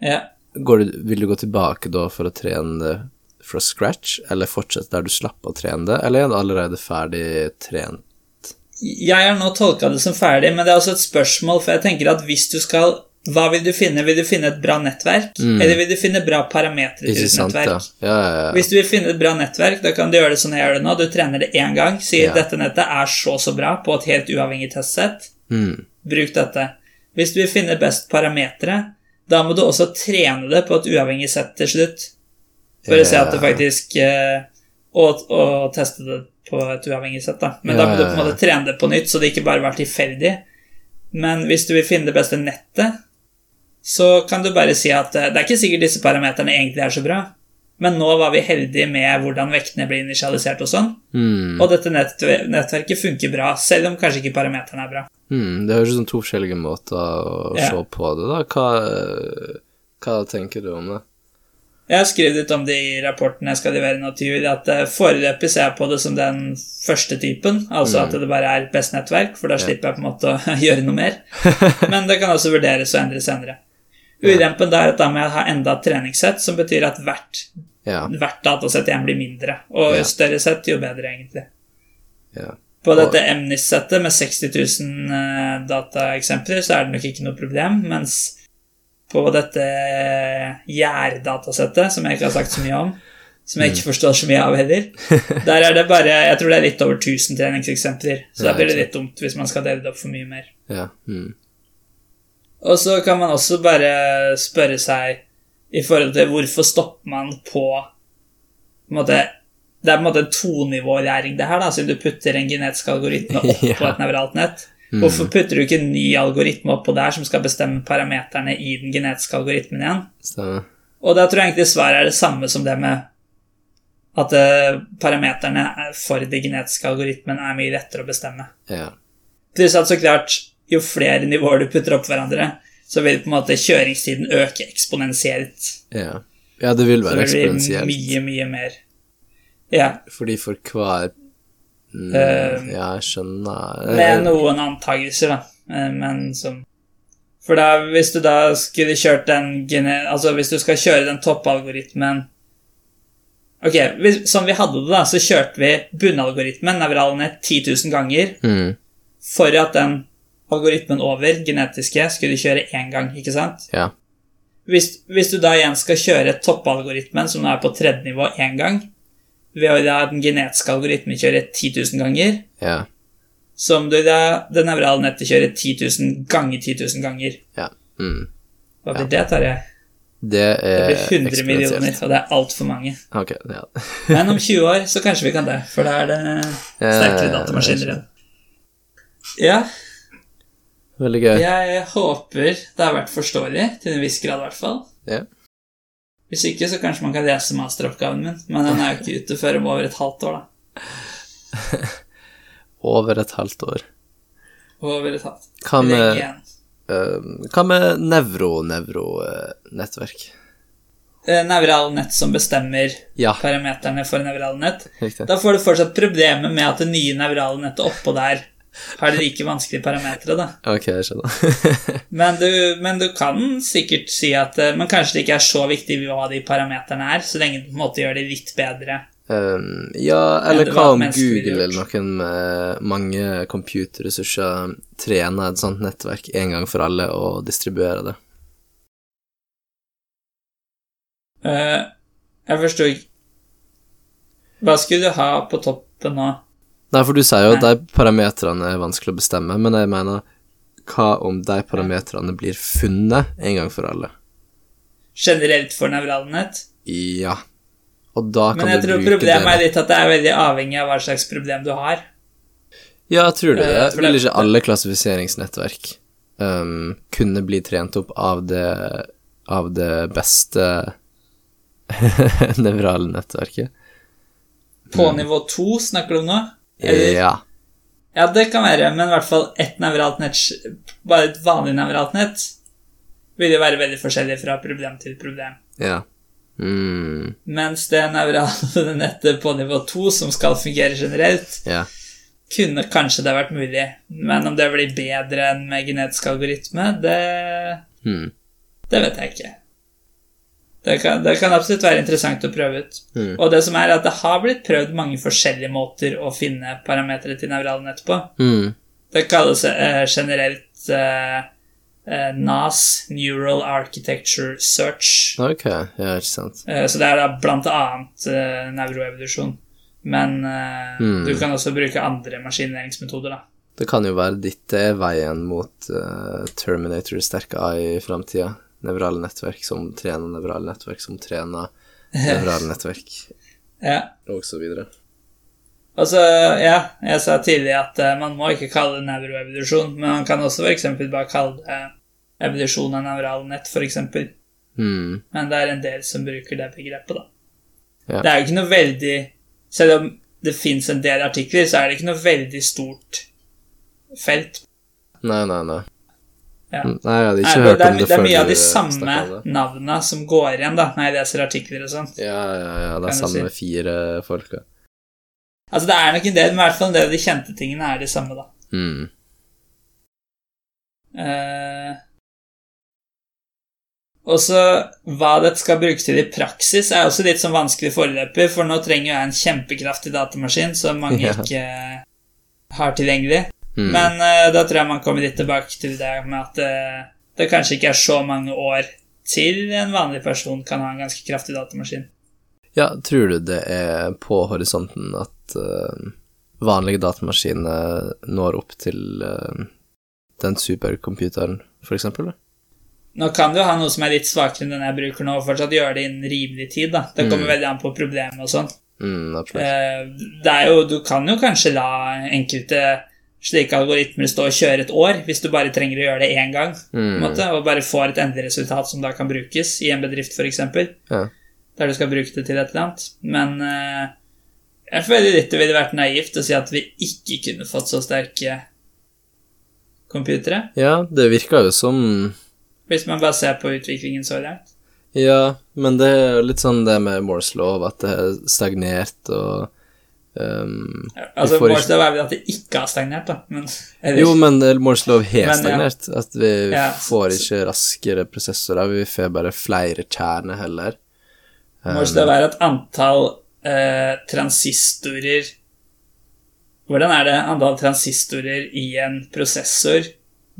Ja. Går du, vil du gå tilbake da for å trene det fra scratch, eller fortsette der du slapp å trene det, eller er det allerede ferdig trent? Jeg har nå tolka det som ferdig, men det er også et spørsmål, for jeg tenker at hvis du skal Hva vil du finne? Vil du finne et bra nettverk, eller vil du finne bra parametere til et nettverk? Ja, ja, ja. Hvis du vil finne et bra nettverk, da kan du gjøre det sånn jeg gjør det nå. Du trener det én gang, sier dette nettet er så så bra på et helt uavhengig testsett. Mm. Bruk dette. Hvis du vil finne best parametere, da må du også trene det på et uavhengig sett til slutt. For å se at det faktisk eh, og, og teste det på et uavhengig sett, da. Men da må du på en måte trene det på nytt, så det ikke bare var tilfeldig. Men hvis du vil finne det beste nettet, så kan du bare si at eh, det er ikke sikkert disse parameterne egentlig er så bra, men nå var vi heldige med hvordan vektene ble initialisert og sånn, Mm. og dette nettverket funker bra, selv om kanskje ikke parameterne er bra. Mm. Det høres ut som to forskjellige måter å Ja. se på det, da. Hva, hva tenker du om det? Jeg har skrevet litt om det i rapporten jeg skal levere nå til jul, at eh, foreløpig ser jeg på det som den første typen, altså at det bare er best nettverk, for da slipper jeg på en måte å gjøre noe mer. Men det kan også vurderes å endre senere. Ulempen da er at da må jeg ha enda et treningssett, som betyr at hvert, Ja. hvert datasett igjen blir mindre. Og jo større sett, jo bedre, egentlig. ja. På dette Emnis-settet med 60 000 eh, dataeksempler så er det nok ikke noe problem, mens på dette eh, gjærdatasettet, som jeg ikke har sagt så mye om, som jeg ikke forstår så mye av heller, der er det bare Jeg tror det er litt over 1000 treningseksempler, så Ja, da blir det litt dumt hvis man skal dele det opp for mye mer. ja. Mm. Og så kan man også bare spørre seg i forhold til hvorfor stopper man på, på måte, Det er på en måte en tonivålæring, det her, da, siden du putter en genetisk algoritme opp Ja. på et nevralt nett. Hvorfor putter du ikke en ny algoritme oppå der som skal bestemme parameterne i den genetiske algoritmen igjen? Stemmer. Og da tror jeg egentlig svaret er det samme som det med at eh, parameterne er- for de genetiske algoritmen er mye lettere å bestemme. Ja. Pluss at så klart, jo flere nivåer du putter opp hverandre, så vil på en måte kjøringstiden øke eksponentielt. Ja. ja, det vil Så være det blir mye, mye mer. Ja, Fordi for hver mm, uh, Ja, jeg skjønner. med noen antagelser, da, Eh, men som For da, hvis du da skulle kjørt den. Altså, hvis du skal kjøre den toppalgoritmen Ok, hvis, som vi hadde det, da, så kjørte vi bunnalgoritmen, nevralene, 10 000 ganger Mm, for at den algoritmen over, genetiske, skulle du kjøre én gang, ikke sant? ja. Hvis, hvis du da igjen skal kjøre toppalgoritmen, som nå er på tredje nivå, én gang, ved å la den genetiske algoritmen kjøre 10 000 ganger, Ja. som du da det nevrale nettet kjører 10 000 ganger 10 000 ganger. Ja. Mm. Hva blir det, Tarjei? Det Det blir 100 millioner, og det er altfor mange. Okay, ja. Men om 20 år så kanskje vi kan det, for da er det sterkere Eh, datamaskiner igjen. Ja, Veldig gøy. jeg håper det har vært forståelig, til en viss grad i hvert fall. Ja. Hvis ikke, så kanskje man kan lese masteroppgaven min, men den er jo ikke ute før om over et halvt år, da. Over et halvt år. Over et halvt. Hva med, eh, hva med nevro-nevro-nettverk? Eh, nett som bestemmer Ja, parameterne for nevrale nett. Da får du fortsatt problemet med at det nye nevrale nettet oppå der har det like vanskelige parametere, da. Ok, jeg skjønner. Men du, men du kan sikkert si at eh, Men kanskje det ikke er så viktig hva de parameterne er, så lenge du på en måte gjør det litt bedre. Um, ja, eller hva om Google eller noen med mange computerressurser trener et sånt nettverk en gang for alle og distribuerer det? Uh, jeg forsto ikke Hva skulle du ha på toppen nå? Nei, for du sier jo at de parametrene er vanskelig å bestemme, men jeg mener hva om de parametrene blir funnet en gang for alle? Generelt for nett? Ja. Og da kan Men jeg tror problemet problemet er litt at det er veldig avhengig av hva slags problem du har. Ja, jeg tror det? Jeg Vil ikke alle klassifiseringsnettverk um, kunne bli trent opp av det av det beste nevrale nettverket? På nivå to snakker du om nå? Eller-. Ja. Ja, det kan være, men i hvert fall ett nevralt nett, bare et vanlig nevralt nett, vil jo være veldig forskjellig fra problem til problem. Ja. Mm, Mens det nevrale nettet på nivå 2, som skal fungere generelt, ja. kunne kanskje det vært mulig. Men om det blir bedre enn med genetisk algoritme, det, Mm, det vet jeg ikke. Det kan, det kan absolutt være interessant å prøve ut. Mm. Og det som er at det har blitt prøvd mange forskjellige måter å finne parametere til nevrale etterpå. på. mm, Det kalles eh, generelt eh, eh, NAS, Neural Architecture Search. ok, ja, ikke sant. Eh, så det er da blant annet eh, nevroevolusjon. Men eh, Mm. du kan også bruke andre maskinlæringsmetoder, da. Det kan jo være er veien mot uh, Terminator sterke AI i framtida. Nevrale nettverk som trener nevrale nettverk som trener nevrale nettverk, Ja. og så videre. Og så, ja, jeg sa tidlig at uh, man må ikke kalle det nevroevolusjon, men man kan også f.eks. bare kalle det evolusjon av nevrale nett, f.eks. Mm, Men det er en del som bruker det begrepet, da. Ja. Det er jo ikke noe veldig Selv om det fins en del artikler, så er det ikke noe veldig stort felt. nei, nei, nei. Ja. Mm, Nei, jeg hadde ikke det, hørt det, om er, det det er mye av de samme navnene som går igjen da når jeg leser artikler og sånt. Ja, ja, ja, det er samme si. fire folka. Altså Det er nok en del, men i hvert fall en del av de kjente tingene er de samme, da. Mm. Uh, og så hva dette skal brukes til i praksis, er også litt sånn vanskelig foreløpig, for nå trenger jeg en kjempekraftig datamaskin som mange Ja. ikke har tilgjengelig. Mm. Men uh, da tror jeg man kommer litt tilbake til det med at uh, det kanskje ikke er så mange år til en vanlig person kan ha en ganske kraftig datamaskin. Ja, tror du det er på horisonten at uh, vanlige datamaskiner når opp til den supercomputeren, for eksempel? da? Nå kan du ha noe som er litt svakere enn den jeg bruker nå, og fortsatt gjøre det innen rimelig tid. da. Det kommer Mm. veldig an på problemet og sånn. Mm, det er jo, du kan jo kanskje la enkelte slike algoritmer stå og kjøre et år, hvis du bare trenger å gjøre det én gang, Mm. måte, og bare får et endelig resultat som da kan brukes i en bedrift, f.eks., Ja. der du skal bruke det til et eller annet. Men uh, jeg føler litt det ville vært naivt å si at vi ikke kunne fått så sterke computere, ja, det virker jo som hvis man bare ser på utviklingen så langt. Ja, men det er jo litt sånn det med Moores lov, at det er stagnert og ehm, Altså, får ikke- Målstad er vel at det ikke har stagnert, da, men eller, Jo, men Morse lov har stagnert. ja. At vi Ja. får ikke raskere prosessorer, vi får bare flere kjerner heller. Um, Målstad er at antall eh, transistorer Hvordan er det antall transistorer i en prosessor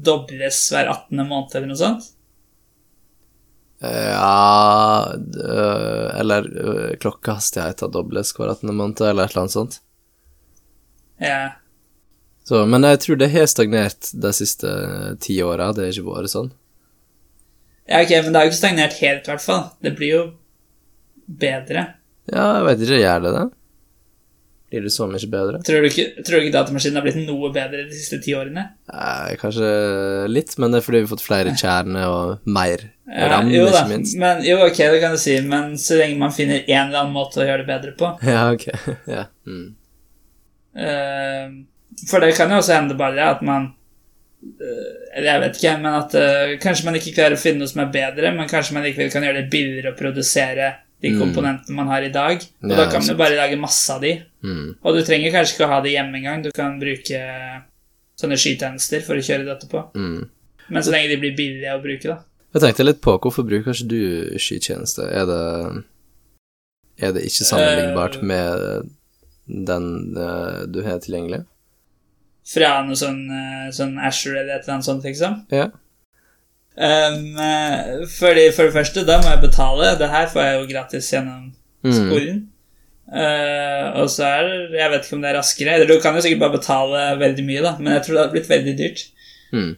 dobles hver 18. måned, eller noe sånt? Ja Eller øh, klokkehastigheten dobles hver 18. måned, eller et eller annet sånt. Ja. Så, men jeg tror det har stagnert de siste ti åra, det har ikke vært sånn. ja, ok, men det har jo ikke stagnert helt, i hvert fall. Det blir jo bedre. Ja, jeg vet ikke, gjør det det? Blir det så mye bedre? Tror du ikke, tror du ikke datamaskinen har blitt noe bedre de siste ti årene? Eh, kanskje litt, men det er fordi vi har fått flere kjerner og mer Ja, ram, jo ikke minst. men, jo, ok, det kan du si, men så lenge man finner en eller annen måte å gjøre det bedre på Ja, ok. Ja. Mm. Eh, For det kan jo også hende bare at man eh, Eller jeg vet ikke, men at uh, kanskje man ikke klarer å finne noe som er bedre, men kanskje man likevel kan gjøre det billigere å produsere de Mm. komponentene man har i dag. Og Ja, da kan jo bare lage masse av de. Mm. Og du trenger kanskje ikke å ha det hjemme engang. Du kan bruke sånne skytjenester for å kjøre dette på. Mm. Men så lenge de blir billige å bruke, da. Jeg tenkte litt på hvorfor bruker ikke du skytjeneste? Er det Er det ikke sammenlignbart uh, med den eh, du har tilgjengelig? Fra noe sånn, eh, sånn Asher eller et eller annet sånt, liksom. Ja. Um, fordi For det første, da må jeg betale. Det her får jeg jo gratis gjennom Mm. skolen. Eh, og så er det Jeg vet ikke om det er raskere. Eller du kan jo sikkert bare betale veldig mye, da, men jeg tror det hadde blitt veldig dyrt. Mm.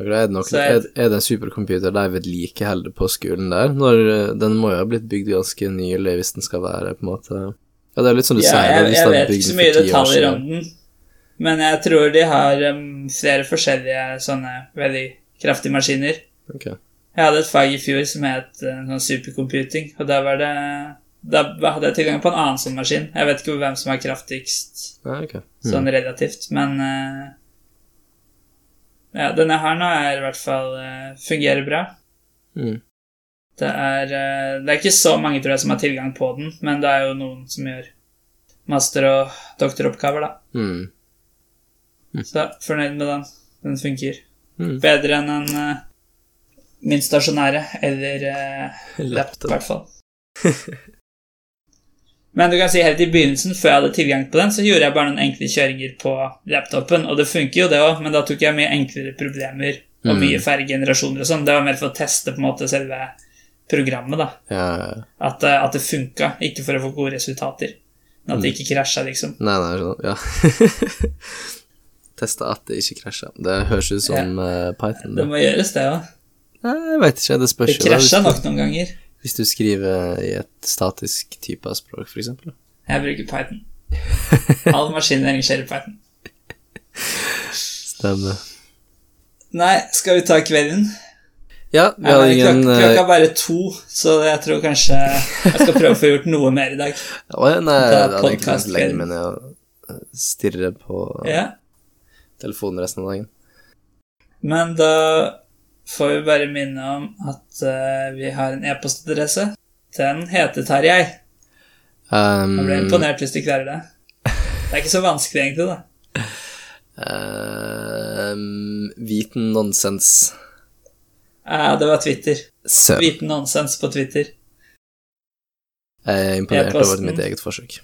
Er det, nok, jeg- er, det en supercomputer de vedlikeholder på skolen der? Når, eh, den må jo ha blitt bygd ganske nylig hvis den skal være på en måte Ja, det er litt som du Ja, sier. jeg, jeg vet ikke så mye detaljer om den, men jeg tror de har um, flere forskjellige sånne veldig kraftige maskiner. Okay. Jeg hadde et fag i fjor som het uh, sånn supercomputing, og da var det da hadde jeg tilgang på en annen sånn maskin. Jeg vet ikke hvem som er kraftigst ah, okay. mm. sånn relativt, men uh, Ja, den jeg har nå, er i hvert fall uh, fungerer bra. Mm. Det er, uh, det er ikke så mange, tror jeg, som har tilgang på den, men det er jo noen som gjør master- og doktoroppgaver, da. Mm. Så fornøyd med den. Den funker. Mm. Bedre enn en uh, min stasjonære, eller uh, laptop, i hvert fall. Men du kan si helt i begynnelsen, før jeg hadde tilgang på den, så gjorde jeg bare noen enkle kjøringer på laptopen, og det funker jo, det òg, men da tok jeg mye enklere problemer og Mm. mye færre generasjoner og sånn. Det var mer for å teste på en måte selve programmet, da. Ja, ja. At, uh, at det funka, ikke for å få gode resultater. Men at det ikke krasja, liksom. Nei, nei, sånn, ja. Teste at det ikke krasja. Det høres ut som ja. Python. Det må gjøres, det òg. Jeg vet ikke, det spørs Det jo. da, krasja nok noen ganger. Hvis du skriver i et statisk type av språk, eksempel. Jeg bruker Python. All maskinlæring skjer i Python. Stemmer. Nei, skal vi ta kvelden? Ja, vi har hadde klok ingen klokka eh, er bare to, så jeg tror kanskje jeg skal prøve å få gjort noe mer i dag. Å, ja, nei, jeg hadde podcast tenkt å legge meg ned og eh, stirre på Ja. Telefonen resten av dagen. Men da får vi bare minne om at uh, vi har en e-postadresse. Den heter Tarjei. Um, Jeg blir imponert hvis du klarer det. Det er ikke så vanskelig, egentlig, da. um, Viten nonsens. Ja, det var Twitter. Søren. Viten nonsens på Twitter. Jeg er imponert over mitt eget forsøk.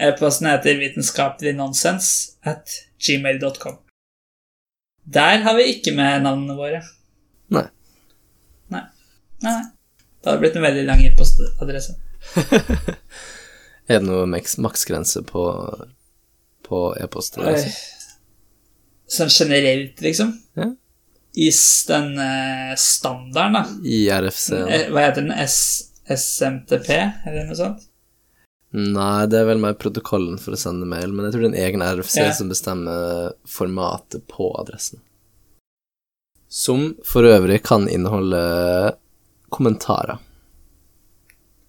E-posten heter vitenskapelig nonsens at gmail.com. Der har vi ikke med navnene våre. Nei. Nei. Nei. Det hadde blitt en veldig lang e-postadresse. Er det noe maksgrense på, på e-postadresse? Sånn generelt, liksom. Ja. I den eh, standarden, da. I RFC? Eh, Hva heter den? S SMTP, eller noe sånt? Nei, det er vel mer protokollen for å sende mail, men jeg tror det er en egen RFC Ja. som bestemmer formatet på adressen. Som for øvrig kan inneholde kommentarer.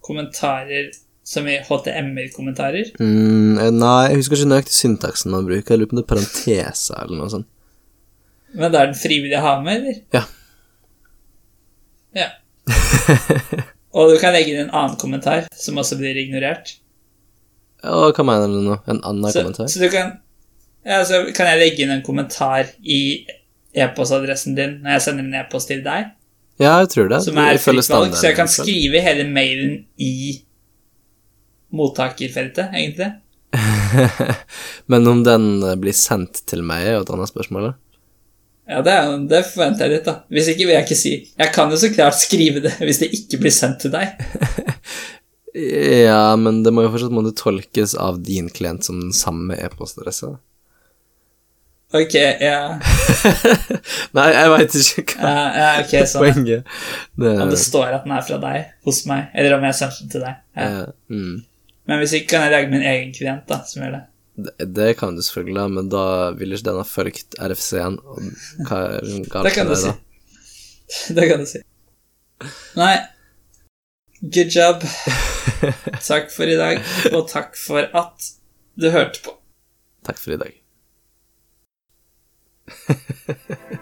Kommentarer som i HTML-kommentarer. Mm, eh, nei, jeg husker ikke nøyaktig syntaksen man bruker. Jeg lurer på om det er parenteser eller noe sånt. Men da er den frivillig å ha med, eller? Ja. Ja. Og du kan legge inn en annen kommentar, som også blir ignorert. Og hva mener du nå? En annen Så, kommentar? så du kan Ja, så kan jeg legge inn en kommentar i e-postadressen din når jeg sender en e-post til deg, Ja, jeg tror det. som er fritt valg, så jeg kan skrive hele mailen i mottakerfeltet, egentlig. Men om den eh, blir sendt til meg, er jo et annet spørsmål. da. Ja, det, er, det forventer jeg litt, da. Hvis ikke vil jeg ikke si Jeg kan jo så klart skrive det hvis det ikke blir sendt til deg. Ja, men det må jo fortsatt måtte tolkes av din klient som den samme e-postadressa. Ok, ja, Nei, jeg veit ikke hva ja, ja okay, sånn. poenget det, Om det står at den er fra deg, hos meg, eller om jeg har sendt den til deg. Ja. er. Mm. Men hvis ikke kan jeg lage min egen klient, da, som gjør det. Det, det kan du selvfølgelig, da, men da vil ikke den ha fulgt RFC-en. Det kan du si. Det kan du si. Nei, good job. Takk for i dag, og takk for at du hørte på. Takk for i dag.